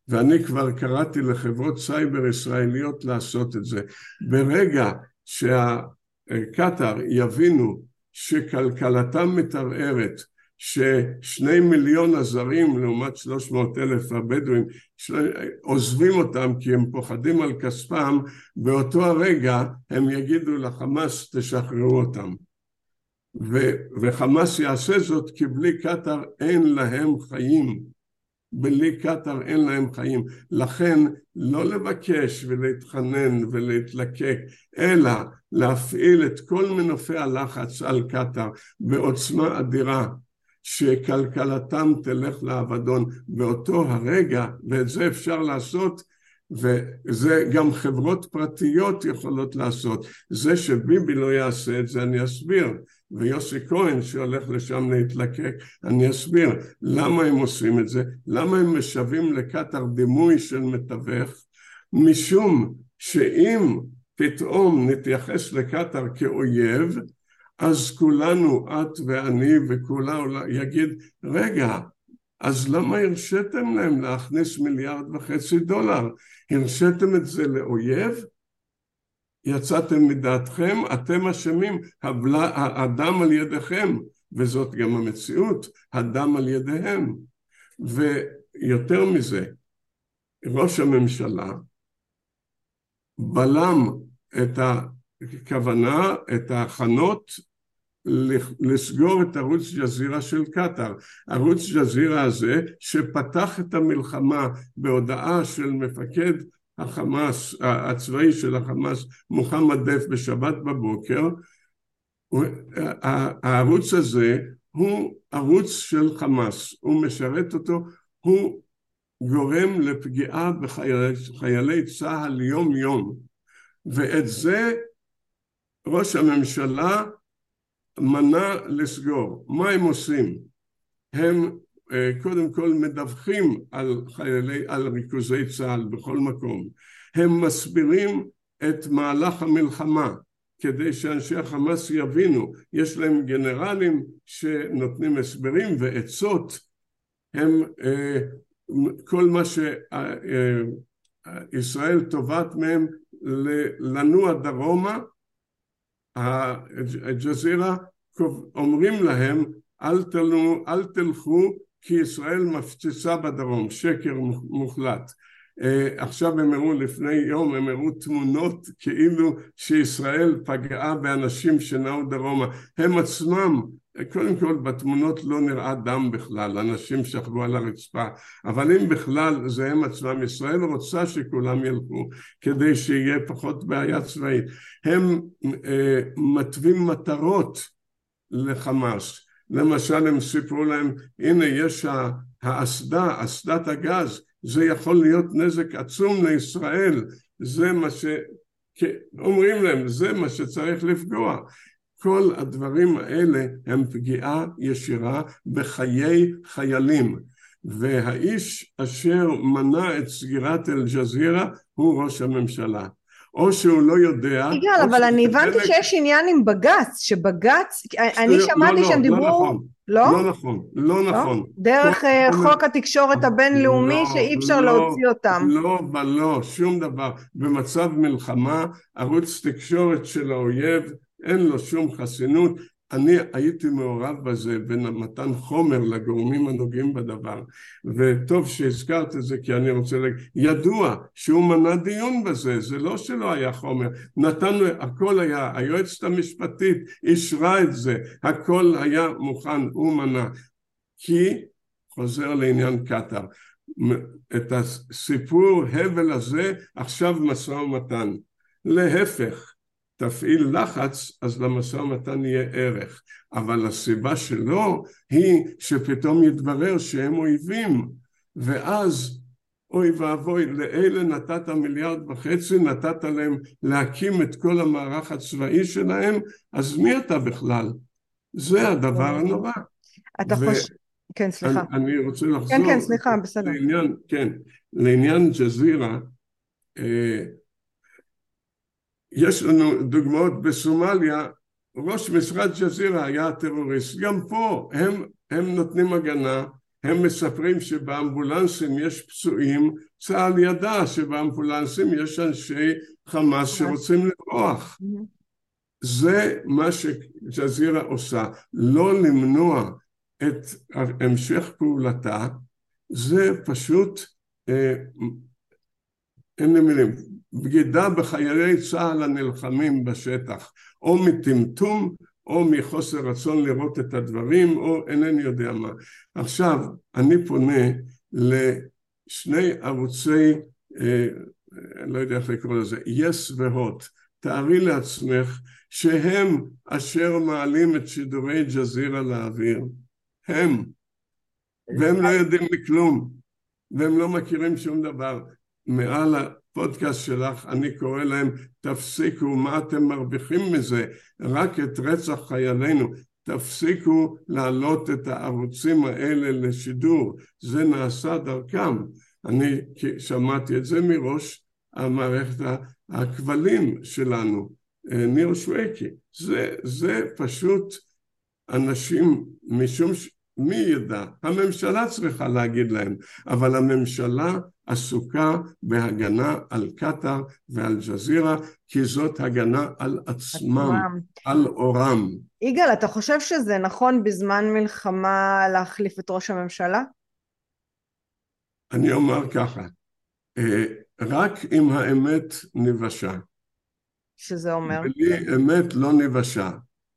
ואני כבר קראתי לחברות סייבר ישראליות לעשות את זה. ברגע שקטאר יבינו שכלכלתם מתערערת, ששני מיליון הזרים לעומת שלוש מאות אלף הבדואים עוזבים אותם כי הם פוחדים על כספם, באותו הרגע הם יגידו לחמאס תשחררו אותם. ו- וחמאס יעשה זאת כי בלי קטאר אין להם חיים. בלי קטאר אין להם חיים. לכן לא לבקש ולהתחנן ולהתלקק, אלא להפעיל את כל מנופי הלחץ על קטאר בעוצמה אדירה. שכלכלתם תלך לאבדון. באותו הרגע, ואת זה אפשר לעשות, וזה גם חברות פרטיות יכולות לעשות. זה שביבי לא יעשה את זה אני אסביר, ויוסי כהן שהולך לשם להתלקק, אני אסביר. למה הם עושים את זה, למה הם משווים לקטר דימוי של מתווך, משום שאם פתאום נתייחס לקטר כאויב, אז כולנו, את ואני וכולה יגיד, רגע, אז למה הרשיתם להם להכניס מיליארד וחצי דולר? הרשיתם את זה לאויב? יצאתם מדעתכם, אתם אשמים, הדם על ידיכם, וזאת גם המציאות, הדם על ידיהם. ויותר מזה, ראש הממשלה בלם את הכוונה, את ההכנות לסגור את ערוץ ג'זירה של קטאר. ערוץ ג'זירה הזה שפתח את המלחמה בהודעה של מפקד החמאס, הצבאי של החמאס, מוחמד דף בשבת בבוקר, הערוץ הזה הוא ערוץ של חמאס, הוא משרת אותו, הוא גורם לפגיעה בחיילי צה"ל יום יום ואת זה ראש הממשלה מנע לסגור. מה הם עושים? הם אה, קודם כל מדווחים על חיילי, על ריכוזי צה"ל בכל מקום. הם מסבירים את מהלך המלחמה כדי שאנשי החמאס יבינו. יש להם גנרלים שנותנים הסברים ועצות. הם, אה, כל מה שישראל אה, תובעת מהם לנוע דרומה הג'זירה אומרים להם אל, תלו, אל תלכו כי ישראל מפציצה בדרום, שקר מוחלט. Uh, עכשיו הם הראו לפני יום, הם הראו תמונות כאילו שישראל פגעה באנשים שנעו דרומה. הם עצמם קודם כל בתמונות לא נראה דם בכלל, אנשים שכבו על הרצפה, אבל אם בכלל זה הם עצמם, ישראל רוצה שכולם ילכו כדי שיהיה פחות בעיה צבאית. הם אה, מתווים מטרות לחמאס, למשל הם סיפרו להם הנה יש האסדה, אסדת הגז, זה יכול להיות נזק עצום לישראל, זה מה ש... אומרים להם זה מה שצריך לפגוע כל הדברים האלה הם פגיעה ישירה בחיי חיילים והאיש אשר מנע את סגירת אל-ג'זירה הוא ראש הממשלה או שהוא לא יודע... יגאל, אבל אני הבנתי שיש עניין עם בג"ץ, שבג"ץ, אני שמעתי לא, שהם לא דיברו... נכון. לא? לא נכון, לא נכון. דרך אה, חוק התקשורת הבינלאומי שאי אפשר להוציא אותם. לא ולא, שום דבר. במצב מלחמה, ערוץ תקשורת של האויב אין לו שום חסינות. אני הייתי מעורב בזה במתן חומר לגורמים הנוגעים בדבר. וטוב שהזכרת את זה כי אני רוצה להגיד ידוע שהוא מנע דיון בזה זה לא שלא היה חומר. נתנו הכל היה היועצת המשפטית אישרה את זה הכל היה מוכן הוא מנע. כי חוזר לעניין קטאר את הסיפור הבל הזה עכשיו משא ומתן. להפך תפעיל לחץ, אז למשא ומתן יהיה ערך. אבל הסיבה שלו היא שפתאום יתברר שהם אויבים, ואז אוי ואבוי, לאלה נתת מיליארד וחצי, נתת להם להקים את כל המערך הצבאי שלהם, אז מי אתה בכלל? זה הדבר הנורא. אתה ו... חושב... כן, סליחה. אני, אני רוצה לחזור... כן, כן, סליחה, בסדר. לעניין, כן, לעניין ג'זירה, אה, יש לנו דוגמאות בסומליה, ראש משרד ג'זירה היה טרוריסט, גם פה הם, הם נותנים הגנה, הם מספרים שבאמבולנסים יש פצועים, צה"ל ידע שבאמבולנסים יש אנשי חמאס שרוצים לברוח. זה מה שג'זירה עושה, לא למנוע את המשך פעולתה, זה פשוט, אה, אין לי מילים, בגידה בחיילי צה"ל הנלחמים בשטח, או מטמטום או מחוסר רצון לראות את הדברים, או אינני יודע מה. עכשיו, אני פונה לשני ערוצי, אה, אני לא יודע איך לקרוא לזה, יס yes והוט. תארי לעצמך שהם אשר מעלים את שידורי ג'זירה לאוויר. הם. והם לא יודעים מכלום. והם לא מכירים שום דבר. מעל הפודקאסט שלך, אני קורא להם, תפסיקו, מה אתם מרוויחים מזה? רק את רצח חיילינו. תפסיקו להעלות את הערוצים האלה לשידור, זה נעשה דרכם. אני שמעתי את זה מראש המערכת הכבלים שלנו, אה, ניר שוויקי. זה, זה פשוט אנשים, משום מי ידע? הממשלה צריכה להגיד להם, אבל הממשלה עסוקה בהגנה על קטאר ועל ג'זירה, כי זאת הגנה על עצמם, על אורם. יגאל, אתה חושב שזה נכון בזמן מלחמה להחליף את ראש הממשלה? אני אומר ככה, אה, רק אם האמת נבשה. שזה אומר? בלי אמת לא נבשה,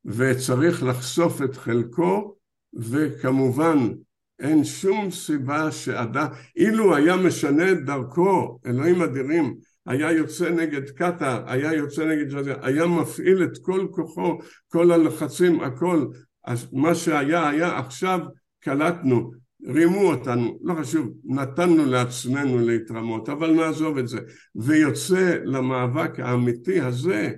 וצריך לחשוף את חלקו וכמובן אין שום סיבה שאדם, אילו היה משנה את דרכו, אלוהים אדירים, היה יוצא נגד קטאר, היה יוצא נגד ג'זיר, היה מפעיל את כל כוחו, כל הלחצים, הכל, אז מה שהיה היה, עכשיו קלטנו, רימו אותנו, לא חשוב, נתנו לעצמנו להתרמות, אבל נעזוב את זה, ויוצא למאבק האמיתי הזה,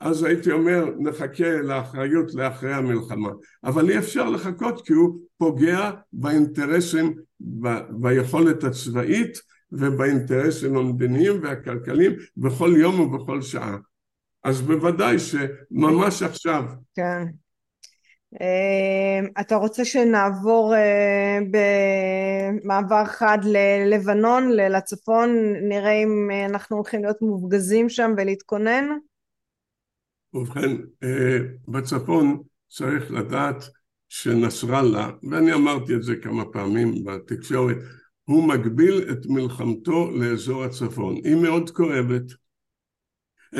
אז הייתי אומר נחכה לאחריות לאחרי המלחמה. אבל אי אפשר לחכות כי הוא פוגע באינטרסים ב, ביכולת הצבאית ובאינטרסים המדיניים והכלכליים בכל יום ובכל שעה. אז בוודאי שממש עכשיו. כן. אה, אתה רוצה שנעבור אה, במעבר חד ללבנון, לצפון, נראה אם אנחנו הולכים להיות מופגזים שם ולהתכונן? ובכן, אה, בצפון צריך לדעת שנסראללה, ואני אמרתי את זה כמה פעמים בתקשורת, הוא מגביל את מלחמתו לאזור הצפון. היא מאוד כואבת.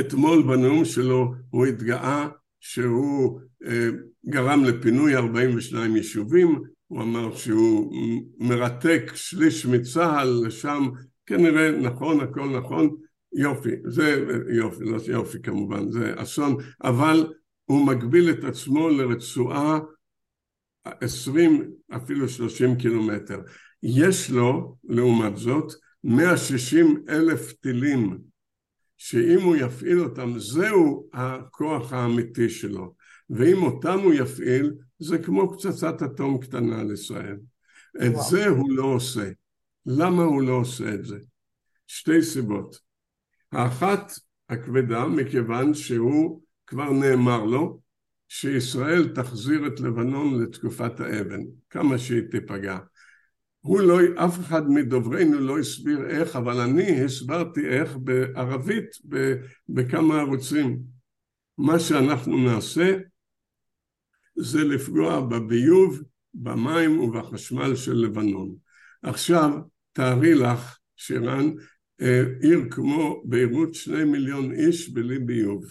אתמול בנאום שלו הוא התגאה שהוא אה, גרם לפינוי 42 יישובים, הוא אמר שהוא מרתק שליש מצה"ל לשם, כנראה נכון, הכל נכון, יופי, זה יופי, לא יופי כמובן, זה אסון, אבל הוא מגביל את עצמו לרצועה עשרים, אפילו שלושים קילומטר. יש לו, לעומת זאת, 160 אלף טילים, שאם הוא יפעיל אותם, זהו הכוח האמיתי שלו. ואם אותם הוא יפעיל, זה כמו פצצת אטום קטנה על ישראל. את וואו. זה הוא לא עושה. למה הוא לא עושה את זה? שתי סיבות. האחת הכבדה מכיוון שהוא כבר נאמר לו שישראל תחזיר את לבנון לתקופת האבן, כמה שהיא תיפגע. הוא לא, אף אחד מדוברינו לא הסביר איך, אבל אני הסברתי איך בערבית בכמה ערוצים. מה שאנחנו נעשה זה לפגוע בביוב, במים ובחשמל של לבנון. עכשיו, תארי לך, שירן, עיר כמו ביירות שני מיליון איש בלי ביוב.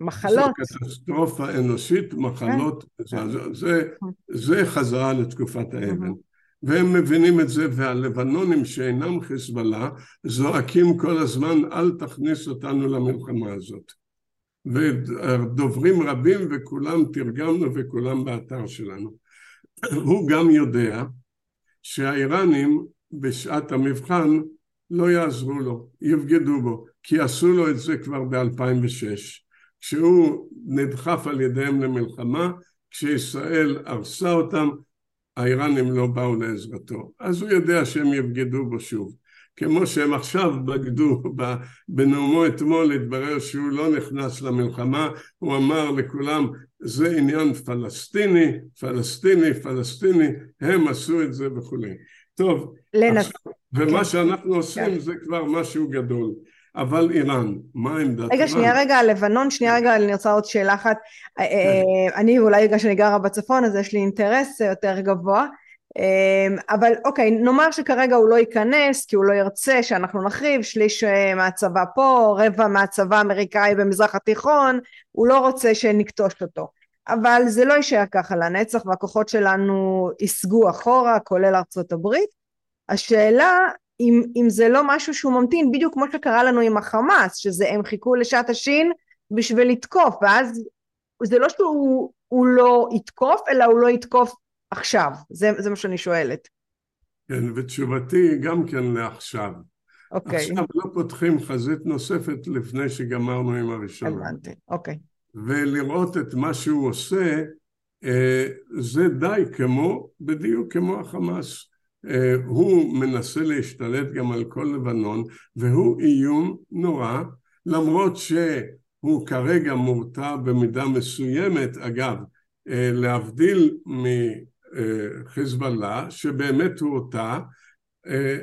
מחלות. זו קטסטרופה אנושית, מחלות, כן. זה, זה, זה חזרה לתקופת האבן. והם מבינים את זה, והלבנונים שאינם חיזבאללה זועקים כל הזמן אל תכניס אותנו למלחמה הזאת. ודוברים רבים וכולם תרגמנו וכולם באתר שלנו. הוא גם יודע שהאיראנים בשעת המבחן לא יעזרו לו, יבגדו בו, כי עשו לו את זה כבר ב-2006, כשהוא נדחף על ידיהם למלחמה, כשישראל הרסה אותם, האיראנים לא באו לעזרתו. אז הוא יודע שהם יבגדו בו שוב. כמו שהם עכשיו בגדו בנאומו אתמול, התברר שהוא לא נכנס למלחמה, הוא אמר לכולם זה עניין פלסטיני, פלסטיני, פלסטיני, הם עשו את זה וכולי. טוב. עכשיו, ומה כן. שאנחנו עושים כן. זה כבר משהו גדול. אבל איראן, מה עמדת רגע, שנייה רגע, לבנון, שנייה רגע, אני רוצה עוד שאלה אחת. אה, אה, אני אולי בגלל שאני גרה בצפון, אז יש לי אינטרס יותר גבוה. אבל אוקיי, נאמר שכרגע הוא לא ייכנס כי הוא לא ירצה שאנחנו נחריב, שליש אה, מהצבא פה, רבע מהצבא האמריקאי במזרח התיכון, הוא לא רוצה שנכתוש אותו. אבל זה לא יישאר ככה לנצח והכוחות שלנו ייסגו אחורה, כולל ארצות הברית. השאלה אם, אם זה לא משהו שהוא ממתין, בדיוק כמו שקרה לנו עם החמאס, שזה הם חיכו לשעת השין בשביל לתקוף, ואז זה לא שהוא לא יתקוף, אלא הוא לא יתקוף עכשיו? זה, זה מה שאני שואלת. כן, ותשובתי גם כן לעכשיו. אוקיי. עכשיו לא פותחים חזית נוספת לפני שגמרנו עם הראשונה. הבנתי, אוקיי. ולראות את מה שהוא עושה, אה, זה די כמו, בדיוק כמו החמאס. אה, הוא מנסה להשתלט גם על כל לבנון, והוא איום נורא, למרות שהוא כרגע מורתע במידה מסוימת, אגב, אה, להבדיל חיזבאללה, שבאמת הוא אותה,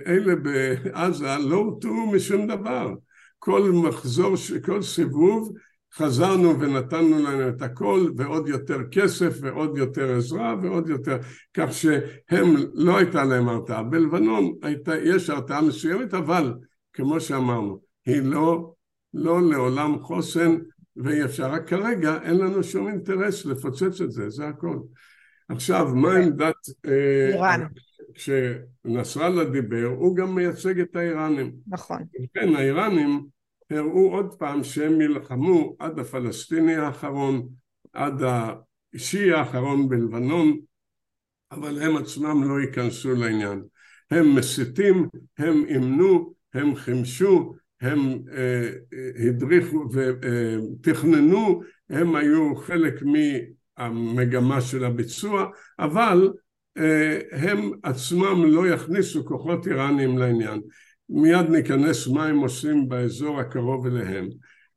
אלה בעזה לא הורתעו משום דבר. כל מחזור, כל סיבוב חזרנו ונתנו להם את הכל ועוד יותר כסף ועוד יותר עזרה ועוד יותר כך שהם לא הייתה להם הרתעה. בלבנון הייתה, יש הרתעה מסוימת אבל כמו שאמרנו היא לא, לא לעולם חוסן ואי אפשר. רק כרגע אין לנו שום אינטרס לפוצץ את זה, זה הכל. עכשיו, מה. עמדת... אה, איראן. כשנסראללה דיבר, הוא גם מייצג את האיראנים. נכון. כן, האיראנים הראו עוד פעם שהם יילחמו עד הפלסטיני האחרון, עד האישי האחרון בלבנון, אבל הם עצמם לא ייכנסו לעניין. הם מסיתים, הם אימנו, הם חימשו, הם אה, הדריכו ותכננו, הם היו חלק מ... המגמה של הביצוע, אבל אה, הם עצמם לא יכניסו כוחות איראניים לעניין. מיד ניכנס מה הם עושים באזור הקרוב אליהם.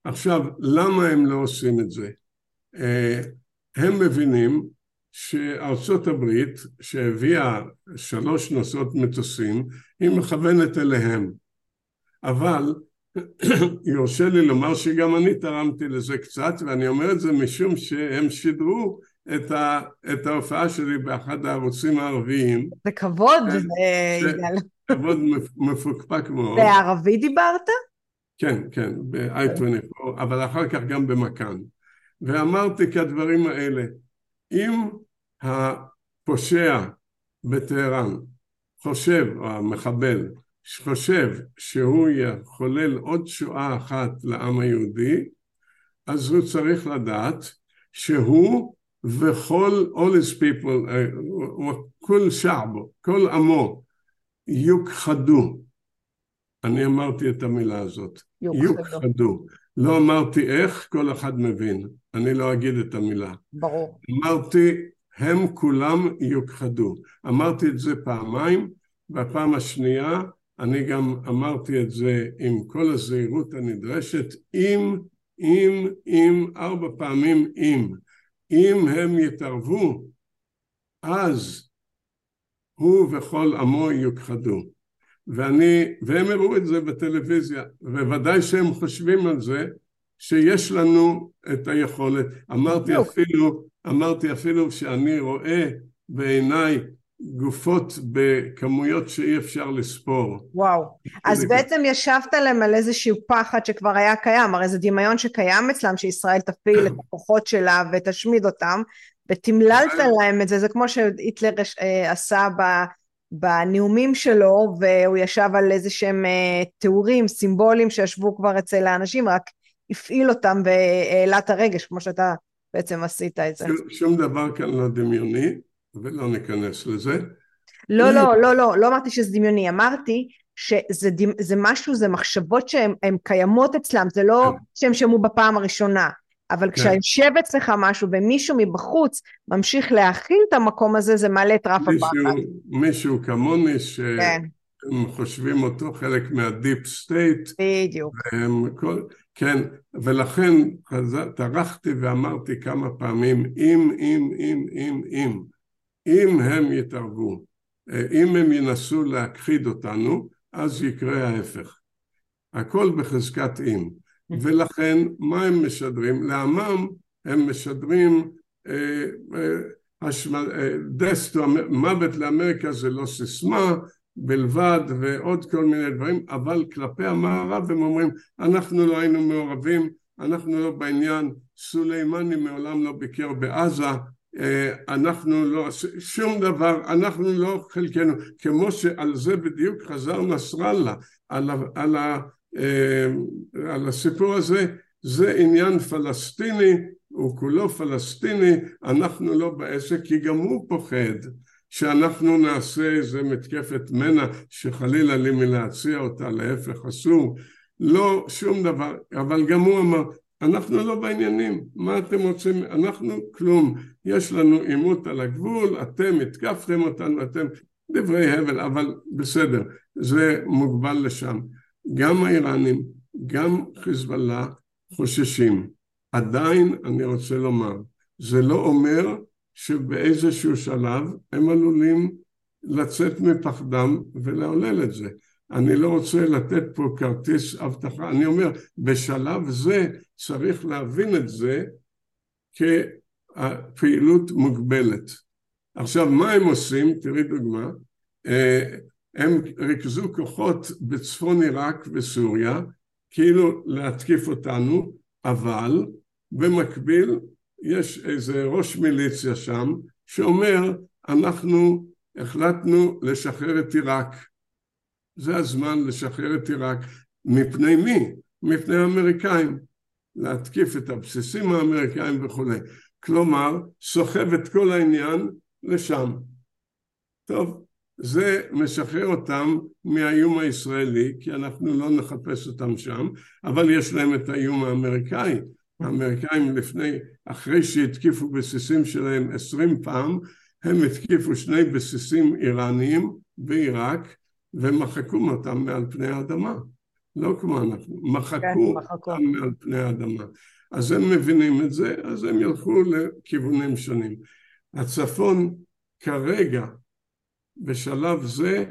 עכשיו, למה הם לא עושים את זה? אה, הם מבינים שארצות הברית, שהביאה שלוש נושאות מטוסים, היא מכוונת אליהם. אבל יורשה לי לומר שגם אני תרמתי לזה קצת, ואני אומר את זה משום שהם שידרו את, ה, את ההופעה שלי באחד הערוצים הערביים. זה כבוד, יגאל. כבוד מפוקפק מאוד. בערבית דיברת? כן, כן, ב-i24, אבל אחר כך גם במכאן. ואמרתי כדברים האלה, אם הפושע בטהרן חושב, או המחבל, שחושב שהוא יחולל עוד שואה אחת לעם היהודי, אז הוא צריך לדעת שהוא וכל all his people, אה, כל שעבו, כל עמו, יוכחדו. אני אמרתי את המילה הזאת, יוכחדו. לא אמרתי איך, כל אחד מבין. אני לא אגיד את המילה. ברור. אמרתי, הם כולם יוכחדו. אמרתי את זה פעמיים, בפעם השנייה אני גם אמרתי את זה עם כל הזהירות הנדרשת, אם, אם, אם, ארבע פעמים אם. אם הם יתערבו, אז הוא וכל עמו יוכחדו. ואני, והם הראו את זה בטלוויזיה, וודאי שהם חושבים על זה, שיש לנו את היכולת. אמרתי אפילו, אמרתי אפילו שאני רואה בעיניי גופות בכמויות שאי אפשר לספור. וואו, אז בעצם ישבת להם על איזשהו פחד שכבר היה קיים, הרי זה דמיון שקיים אצלם שישראל תפיל את הכוחות שלה ותשמיד אותם, ותמללת להם את זה, זה כמו שהיטלר אה, עשה בנאומים שלו, והוא ישב על איזה שהם אה, תיאורים, סימבולים שישבו כבר אצל האנשים, רק הפעיל אותם והעלה את הרגש, כמו שאתה בעצם עשית את זה. שום, שום דבר כאן לא דמיוני, ולא ניכנס לזה. לא, לא, לא, לא, לא אמרתי שזה דמיוני, אמרתי שזה זה משהו, זה מחשבות שהן קיימות אצלם, זה לא כן. שהם שמעו בפעם הראשונה. אבל כן. כשיושב אצלך משהו ומישהו מבחוץ ממשיך להכיל את המקום הזה, זה מעלה את רף הפחד. מישהו כמוני שהם כן. חושבים אותו חלק מהדיפ סטייט. בדיוק. והם כל, כן, ולכן טרחתי ואמרתי כמה פעמים, אם, אם, אם, אם, אם, אם הם יתערבו, אם הם ינסו להכחיד אותנו, אז יקרה ההפך. הכל בחזקת אם. ולכן מה הם משדרים? לעמם הם משדרים אה, אה, אה, דסטו, מוות לאמריקה זה לא סיסמה בלבד ועוד כל מיני דברים, אבל כלפי המערב הם אומרים אנחנו לא היינו מעורבים, אנחנו לא בעניין, סולימני מעולם לא ביקר בעזה, אנחנו לא, שום דבר, אנחנו לא חלקנו, כמו שעל זה בדיוק חזר נסראללה, על, על, אה, על הסיפור הזה, זה עניין פלסטיני, הוא כולו פלסטיני, אנחנו לא בעסק, כי גם הוא פוחד שאנחנו נעשה איזה מתקפת מנע שחלילה לי מלהציע אותה, להפך אסור, לא שום דבר, אבל גם הוא אמר, אנחנו לא בעניינים, מה אתם רוצים, אנחנו כלום, יש לנו עימות על הגבול, אתם התקפתם אותנו, אתם דברי הבל, אבל בסדר, זה מוגבל לשם. גם האיראנים, גם חיזבאללה חוששים. עדיין אני רוצה לומר, זה לא אומר שבאיזשהו שלב הם עלולים לצאת מפחדם ולעולל את זה. אני לא רוצה לתת פה כרטיס הבטחה, אני אומר, בשלב זה צריך להבין את זה כפעילות מוגבלת. עכשיו, מה הם עושים? תראי דוגמה. אה, הם ריכזו כוחות בצפון עיראק וסוריה, כאילו להתקיף אותנו, אבל במקביל יש איזה ראש מיליציה שם שאומר אנחנו החלטנו לשחרר את עיראק. זה הזמן לשחרר את עיראק. מפני מי? מפני האמריקאים. להתקיף את הבסיסים האמריקאים וכולי. כלומר, סוחב את כל העניין לשם. טוב, זה משחרר אותם מהאיום הישראלי, כי אנחנו לא נחפש אותם שם, אבל יש להם את האיום האמריקאי. האמריקאים לפני, אחרי שהתקיפו בסיסים שלהם עשרים פעם, הם התקיפו שני בסיסים איראניים בעיראק ומחקו אותם מעל פני האדמה. לא כמו אנחנו, מחקו כן, אותם מעל פני האדמה. אז הם מבינים את זה, אז הם ילכו לכיוונים שונים. הצפון כרגע בשלב זה,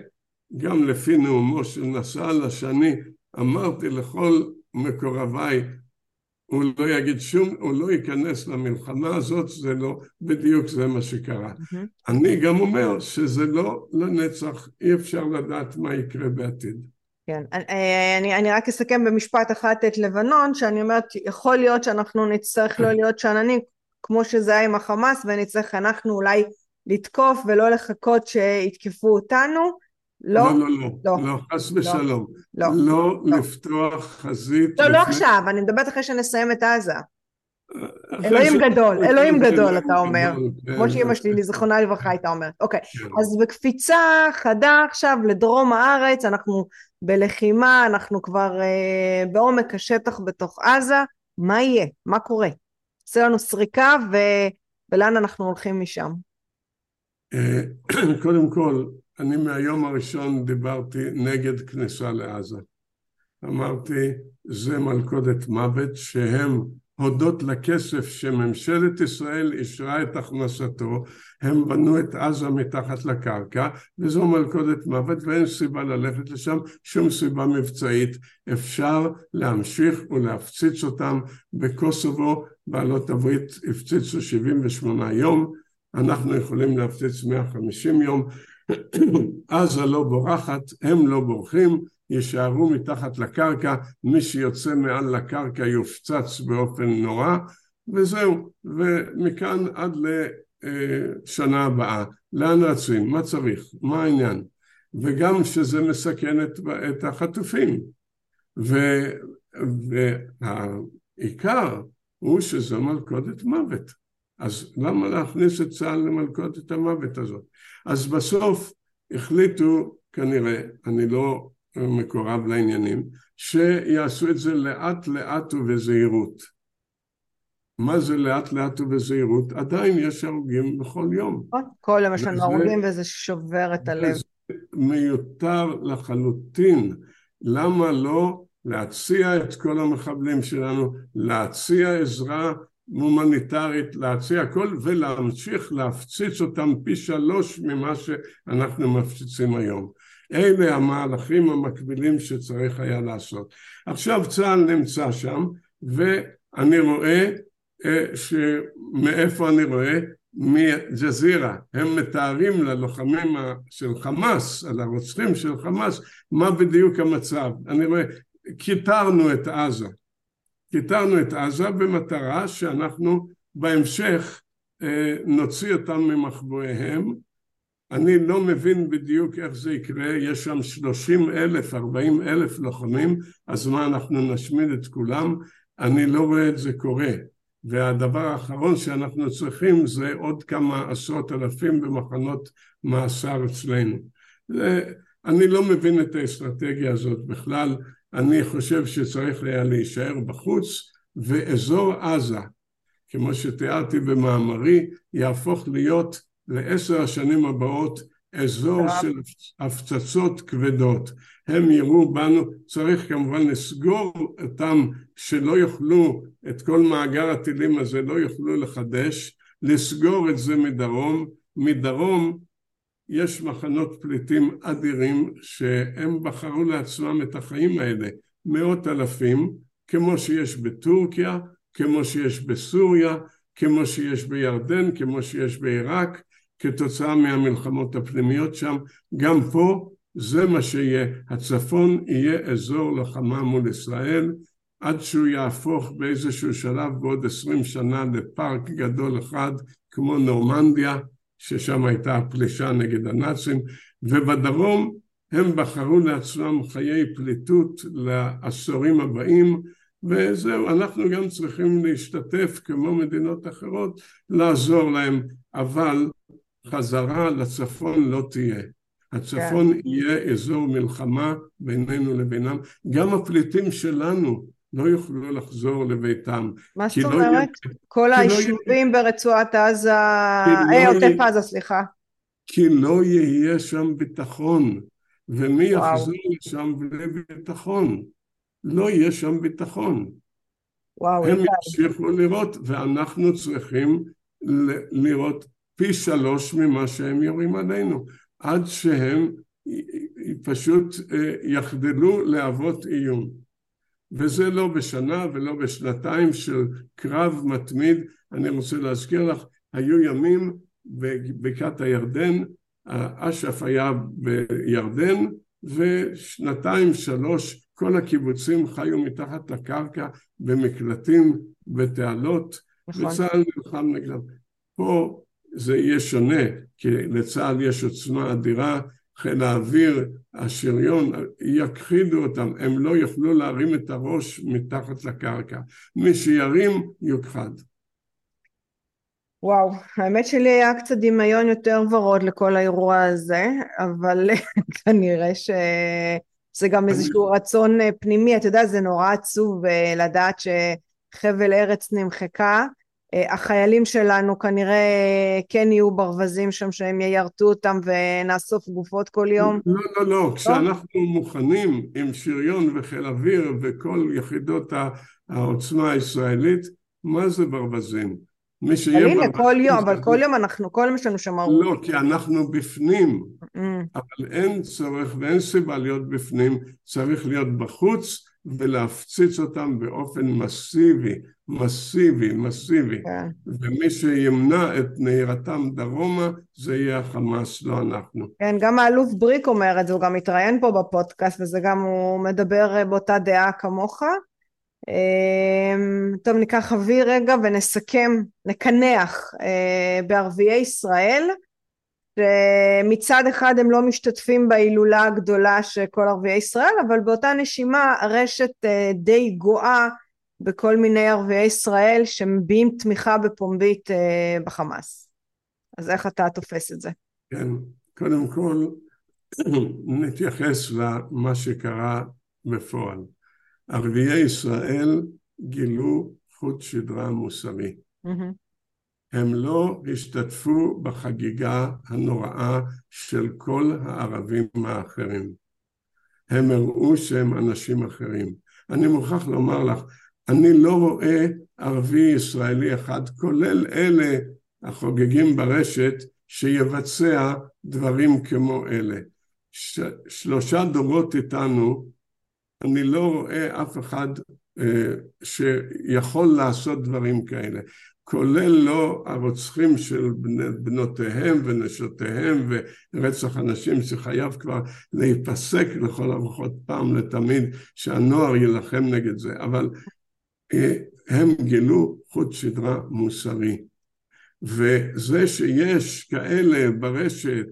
גם לפי נאומו של נסראללה, שאני אמרתי לכל מקורביי, הוא לא יגיד שום, הוא לא ייכנס למלחמה הזאת, זה לא, בדיוק זה מה שקרה. Mm-hmm. אני גם אומר שזה לא לנצח, אי אפשר לדעת מה יקרה בעתיד. כן, אני, אני רק אסכם במשפט אחד את לבנון, שאני אומרת, יכול להיות שאנחנו נצטרך לא להיות שאננים, כמו שזה היה עם החמאס, ונצטרך אנחנו אולי לתקוף ולא לחכות שיתקפו אותנו. לא, לא, לא, לא, לא, לא חס ושלום. לא, לא, לא, לא לפתוח חזית. לא, לא עכשיו, אני מדברת אחרי שנסיים את עזה. אלוהים גדול, אלוהים גדול אתה אומר, כן. כמו שאימא שלי זיכרונה לברכה הייתה אומרת. אוקיי, כן. אז בקפיצה חדה עכשיו לדרום הארץ, אנחנו בלחימה, אנחנו כבר אה, בעומק השטח בתוך עזה, מה יהיה? מה קורה? עושה לנו סריקה ולאן אנחנו הולכים משם? אה, קודם כל, אני מהיום הראשון דיברתי נגד כניסה לעזה. אמרתי, זה מלכודת מוות שהם הודות לכסף שממשלת ישראל אישרה את הכנסתו, הם בנו את עזה מתחת לקרקע, וזו מלכודת מוות ואין סיבה ללכת לשם, שום סיבה מבצעית. אפשר להמשיך ולהפציץ אותם בקוסובו, בעלות הברית הפציצו 78 יום, אנחנו יכולים להפציץ 150 יום, עזה לא בורחת, הם לא בורחים, יישארו מתחת לקרקע, מי שיוצא מעל לקרקע יופצץ באופן נורא, וזהו, ומכאן עד לשנה הבאה. לאן רצים? מה צריך? מה העניין? וגם שזה מסכן את, את החטופים. העיקר הוא שזו מלכודת מוות. אז למה להכניס את צה"ל למלכודת המוות הזאת? אז בסוף החליטו כנראה, אני לא מקורב לעניינים, שיעשו את זה לאט לאט ובזהירות. מה זה לאט לאט ובזהירות? עדיין יש הרוגים בכל יום. כל יום יש לנו הרוגים וזה שובר את הלב. זה מיותר לחלוטין. למה לא להציע את כל המחבלים שלנו, להציע עזרה הומניטרית, להציע הכל ולהמשיך להפציץ אותם פי שלוש ממה שאנחנו מפציצים היום. אלה המהלכים המקבילים שצריך היה לעשות. עכשיו צה"ל נמצא שם ואני רואה אה, שמאיפה אני רואה? מג'זירה, הם מתארים ללוחמים של חמאס, על הרוצחים של חמאס, מה בדיוק המצב. אני רואה, כיתרנו את עזה. כיתרנו את עזה במטרה שאנחנו בהמשך אה, נוציא אותם ממחבואיהם. אני לא מבין בדיוק איך זה יקרה, יש שם שלושים אלף, ארבעים אלף לוחמים, אז מה אנחנו נשמיד את כולם? אני לא רואה את זה קורה. והדבר האחרון שאנחנו צריכים זה עוד כמה עשרות אלפים במחנות מאסר אצלנו. אני לא מבין את האסטרטגיה הזאת בכלל, אני חושב שצריך היה להישאר בחוץ ואזור עזה, כמו שתיארתי במאמרי, יהפוך להיות לעשר השנים הבאות אזור של הפצצות כבדות. הם יראו בנו, צריך כמובן לסגור אותם שלא יוכלו, את כל מאגר הטילים הזה לא יוכלו לחדש, לסגור את זה מדרום. מדרום יש מחנות פליטים אדירים שהם בחרו לעצמם את החיים האלה, מאות אלפים, כמו שיש בטורקיה, כמו שיש בסוריה, כמו שיש בירדן, כמו שיש בעיראק, כתוצאה מהמלחמות הפנימיות שם, גם פה זה מה שיהיה, הצפון יהיה אזור לוחמה מול ישראל עד שהוא יהפוך באיזשהו שלב בעוד עשרים שנה לפארק גדול אחד כמו נורמנדיה ששם הייתה הפלישה נגד הנאצים. ובדרום הם בחרו לעצמם חיי פליטות לעשורים הבאים וזהו, אנחנו גם צריכים להשתתף כמו מדינות אחרות, לעזור להם, אבל חזרה לצפון לא תהיה. הצפון כן. יהיה אזור מלחמה בינינו לבינם. גם הפליטים שלנו לא יוכלו לחזור לביתם. מה זאת לא אומרת? יהיה... כל לא היישובים לא ברצועת עזה, לא אה, עוטף יהיה... עזה, סליחה. כי לא יהיה שם ביטחון. ומי וואו. יחזור לשם בלי ביטחון? לא יהיה שם ביטחון. וואו, הם ימשיכו לראות, ואנחנו צריכים לראות פי שלוש ממה שהם יורים עלינו, עד שהם פשוט אה, יחדלו להוות איום. וזה לא בשנה ולא בשנתיים של קרב מתמיד. אני רוצה להזכיר לך, היו ימים בבקעת הירדן, אש"ף היה בירדן, ושנתיים שלוש כל הקיבוצים חיו מתחת לקרקע במקלטים, בתעלות, נכון. וצה"ל נלחם נגדם. פה זה יהיה שונה, כי לצה"ל יש עוצמה אדירה, חיל האוויר, השריון, יכחידו אותם, הם לא יוכלו להרים את הראש מתחת לקרקע. מי שירים, יוכחד. וואו, האמת שלי היה קצת דמיון יותר ורוד לכל האירוע הזה, אבל כנראה שזה גם איזשהו רצון פנימי, אתה יודע, זה נורא עצוב אה, לדעת שחבל ארץ נמחקה, אה, החיילים שלנו כנראה כן יהיו ברווזים שם שהם יירטו אותם ונאסוף גופות כל יום? לא, לא, לא, כשאנחנו מוכנים עם שריון וחיל אוויר וכל יחידות העוצמה הישראלית, מה זה ברווזים? מי שיהיה ברווזים... הנה, כל יום, אבל כל יום אנחנו, כל יום יש לנו שם. לא, כי אנחנו בפנים, mm. אבל אין צורך ואין סיבה להיות בפנים, צריך להיות בחוץ ולהפציץ אותם באופן מסיבי. מסיבי, מסיבי. כן. ומי שימנע את נהירתם דרומה זה יהיה החמאס, לא אנחנו. כן, גם האלוף בריק אומר את זה, הוא גם מתראיין פה בפודקאסט וזה גם, הוא מדבר באותה דעה כמוך. אמ, טוב, ניקח אוויר רגע ונסכם, נקנח אה, בערביי ישראל. שמצד אחד הם לא משתתפים בהילולה הגדולה של כל ערביי ישראל, אבל באותה נשימה הרשת אה, די גואה בכל מיני ערביי ישראל שמביעים תמיכה בפומבית אה, בחמאס. אז איך אתה תופס את זה? כן, קודם כל נתייחס למה שקרה בפועל. ערביי ישראל גילו חוט שדרה מוסרי. Mm-hmm. הם לא השתתפו בחגיגה הנוראה של כל הערבים האחרים. הם הראו שהם אנשים אחרים. אני מוכרח לומר לך, אני לא רואה ערבי ישראלי אחד, כולל אלה החוגגים ברשת, שיבצע דברים כמו אלה. ש... שלושה דורות איתנו, אני לא רואה אף אחד אה, שיכול לעשות דברים כאלה. כולל לא הרוצחים של בנותיהם ונשותיהם ורצח אנשים שחייב כבר להיפסק לכל הרוחות פעם לתמיד שהנוער יילחם נגד זה. אבל אה, הם גילו חוט שדרה מוסרי. וזה שיש כאלה ברשת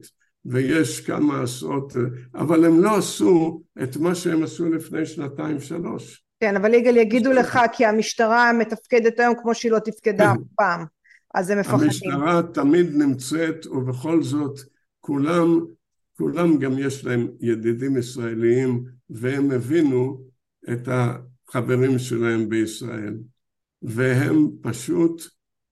ויש כמה עשרות אבל הם לא עשו את מה שהם עשו לפני שנתיים שלוש כן, אבל יגאל יגידו לך כי המשטרה מתפקדת היום כמו שהיא לא תפקדה אף פעם, אז הם מפחדים. המשטרה תמיד נמצאת, ובכל זאת כולם, כולם גם יש להם ידידים ישראליים, והם הבינו את החברים שלהם בישראל, והם פשוט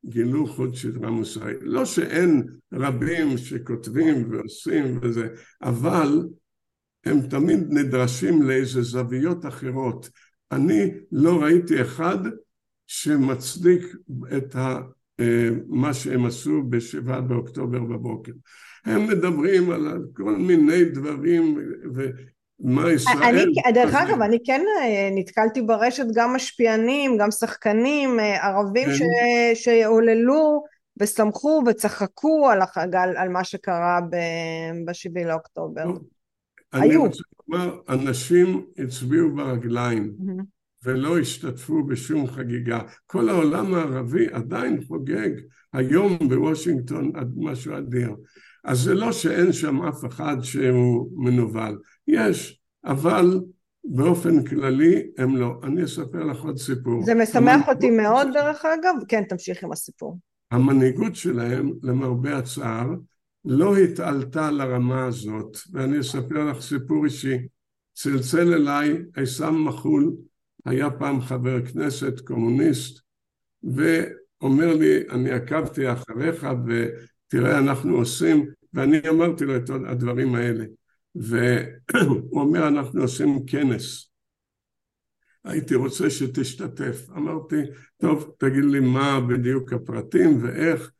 גילו חוט שדרה מוסרי. לא שאין רבים שכותבים ועושים וזה, אבל הם תמיד נדרשים לאיזה זוויות אחרות. אני לא ראיתי אחד שמצדיק את ה, אה, מה שהם עשו בשבעה באוקטובר בבוקר. הם מדברים על כל מיני דברים ומה ישראל... אני, דרך אגב, אני כן אה, נתקלתי ברשת גם משפיענים, גם שחקנים אה, ערבים כן. ש, שעוללו ושמחו וצחקו על, החגל, על מה שקרה ב-7 לאוקטובר. אני. רוצה לומר, אנשים הצביעו ברגליים. ולא השתתפו בשום חגיגה. כל העולם הערבי עדיין חוגג היום בוושינגטון משהו אדיר. אז זה לא שאין שם אף אחד שהוא מנוול. יש, אבל באופן כללי הם לא. אני אספר לך עוד סיפור. זה משמח אותי מאוד דרך אגב. כן, תמשיך עם הסיפור. המנהיגות שלהם, למרבה הצער, לא התעלתה לרמה הזאת, ואני אספר לך סיפור אישי. צלצל אליי עיסם מחול, היה פעם חבר כנסת קומוניסט, ואומר לי, אני עקבתי אחריך ותראה אנחנו עושים, ואני אמרתי לו את הדברים האלה. והוא אומר, אנחנו עושים כנס. הייתי רוצה שתשתתף. אמרתי, טוב, תגיד לי מה בדיוק הפרטים ואיך.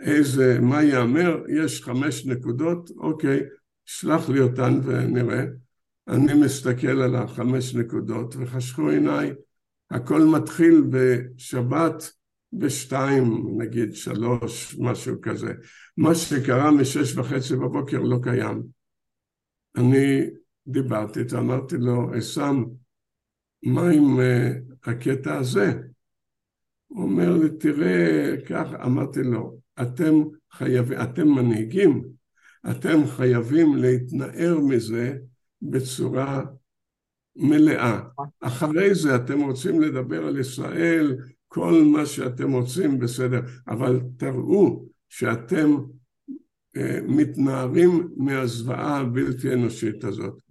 איזה, מה ייאמר, יש חמש נקודות, אוקיי, שלח לי אותן ונראה. אני מסתכל על החמש נקודות וחשכו עיניי. הכל מתחיל בשבת בשתיים, נגיד שלוש, משהו כזה. מה שקרה משש וחצי בבוקר לא קיים. אני דיברתי איתו, אמרתי לו, עסם, מה עם uh, הקטע הזה? הוא אומר לי, תראה, ככה, אמרתי לו, אתם חייבים, אתם מנהיגים, אתם חייבים להתנער מזה בצורה מלאה. אחרי זה אתם רוצים לדבר על ישראל, כל מה שאתם רוצים בסדר, אבל תראו שאתם uh, מתנערים מהזוועה הבלתי אנושית הזאת.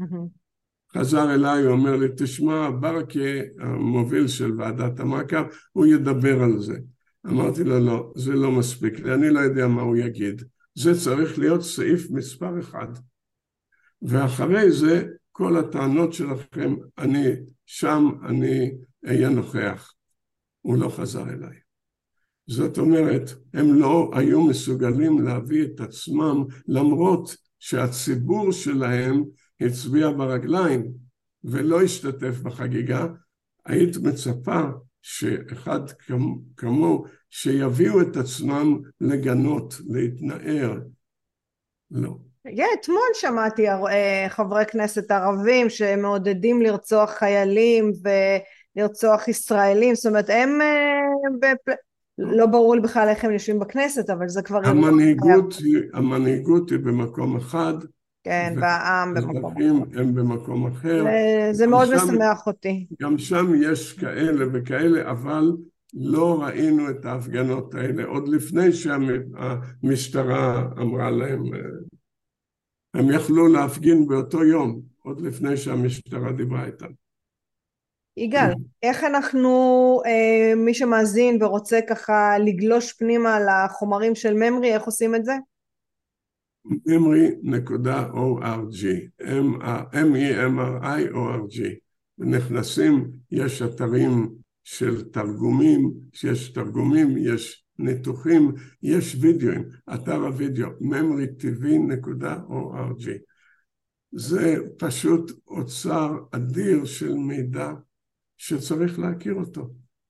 חזר אליי, אומר לי, תשמע, ברכה, המוביל של ועדת המעקב, הוא ידבר על זה. אמרתי לו, לא, זה לא מספיק לי, אני לא יודע מה הוא יגיד. זה צריך להיות סעיף מספר אחד. ואחרי זה, כל הטענות שלכם, אני שם, אני אהיה נוכח. הוא לא חזר אליי. זאת אומרת, הם לא היו מסוגלים להביא את עצמם, למרות שהציבור שלהם הצביע ברגליים ולא השתתף בחגיגה, היית מצפה שאחד כמו שיביאו את עצמם לגנות, להתנער. לא. Yeah, אתמול שמעתי אה, חברי כנסת ערבים שמעודדים לרצוח חיילים ולרצוח ישראלים, זאת אומרת הם, אה, לא ברור לי בכלל איך הם יושבים בכנסת, אבל זה כבר... המנהיגות, היא, המנהיגות היא במקום אחד, כן, והעם במקום אחר. הם במקום אחר. זה מאוד משמח אותי. גם שם יש כאלה וכאלה, אבל לא ראינו את ההפגנות האלה עוד לפני שהמשטרה אמרה להם, הם יכלו להפגין באותו יום, עוד לפני שהמשטרה דיברה איתם. יגאל, איך אנחנו, אה, מי שמאזין ורוצה ככה לגלוש פנימה לחומרים של ממרי, איך עושים את זה? ממרי.org, M-E-M-R-I-O-R-G. נכנסים, יש אתרים של תרגומים, יש תרגומים, יש ניתוחים, יש וידאוים, אתר הוידאו, memrytv.org. זה פשוט אוצר אדיר של מידע שצריך להכיר אותו,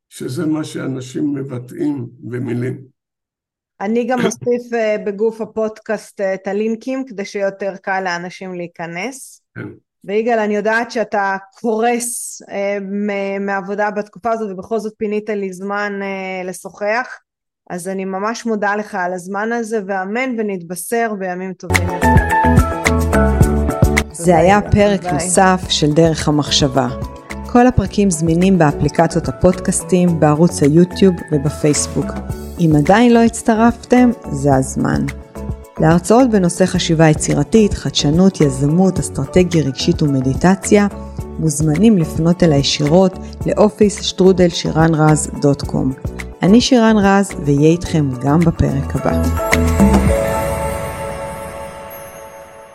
שזה מה שאנשים מבטאים במילים. אני גם אוסיף אה, בגוף הפודקאסט אה, את הלינקים כדי שיותר קל לאנשים להיכנס. כן. ויגאל, אני יודעת שאתה קורס אה, מעבודה בתקופה הזאת ובכל זאת פינית לי זמן לשוחח, אז אני ממש מודה לך על הזמן הזה, ואמן ונתבשר בימים טובים. זה היה פרק ביי. נוסף של דרך המחשבה. כל הפרקים זמינים באפליקציות הפודקאסטים, בערוץ היוטיוב ובפייסבוק. אם עדיין לא הצטרפתם, זה הזמן. להרצאות בנושא חשיבה יצירתית, חדשנות, יזמות, אסטרטגיה רגשית ומדיטציה, מוזמנים לפנות אל הישירות לאופיס שטרודל שירן רז דוט קום. אני שירן רז ואהיה איתכם גם בפרק הבא.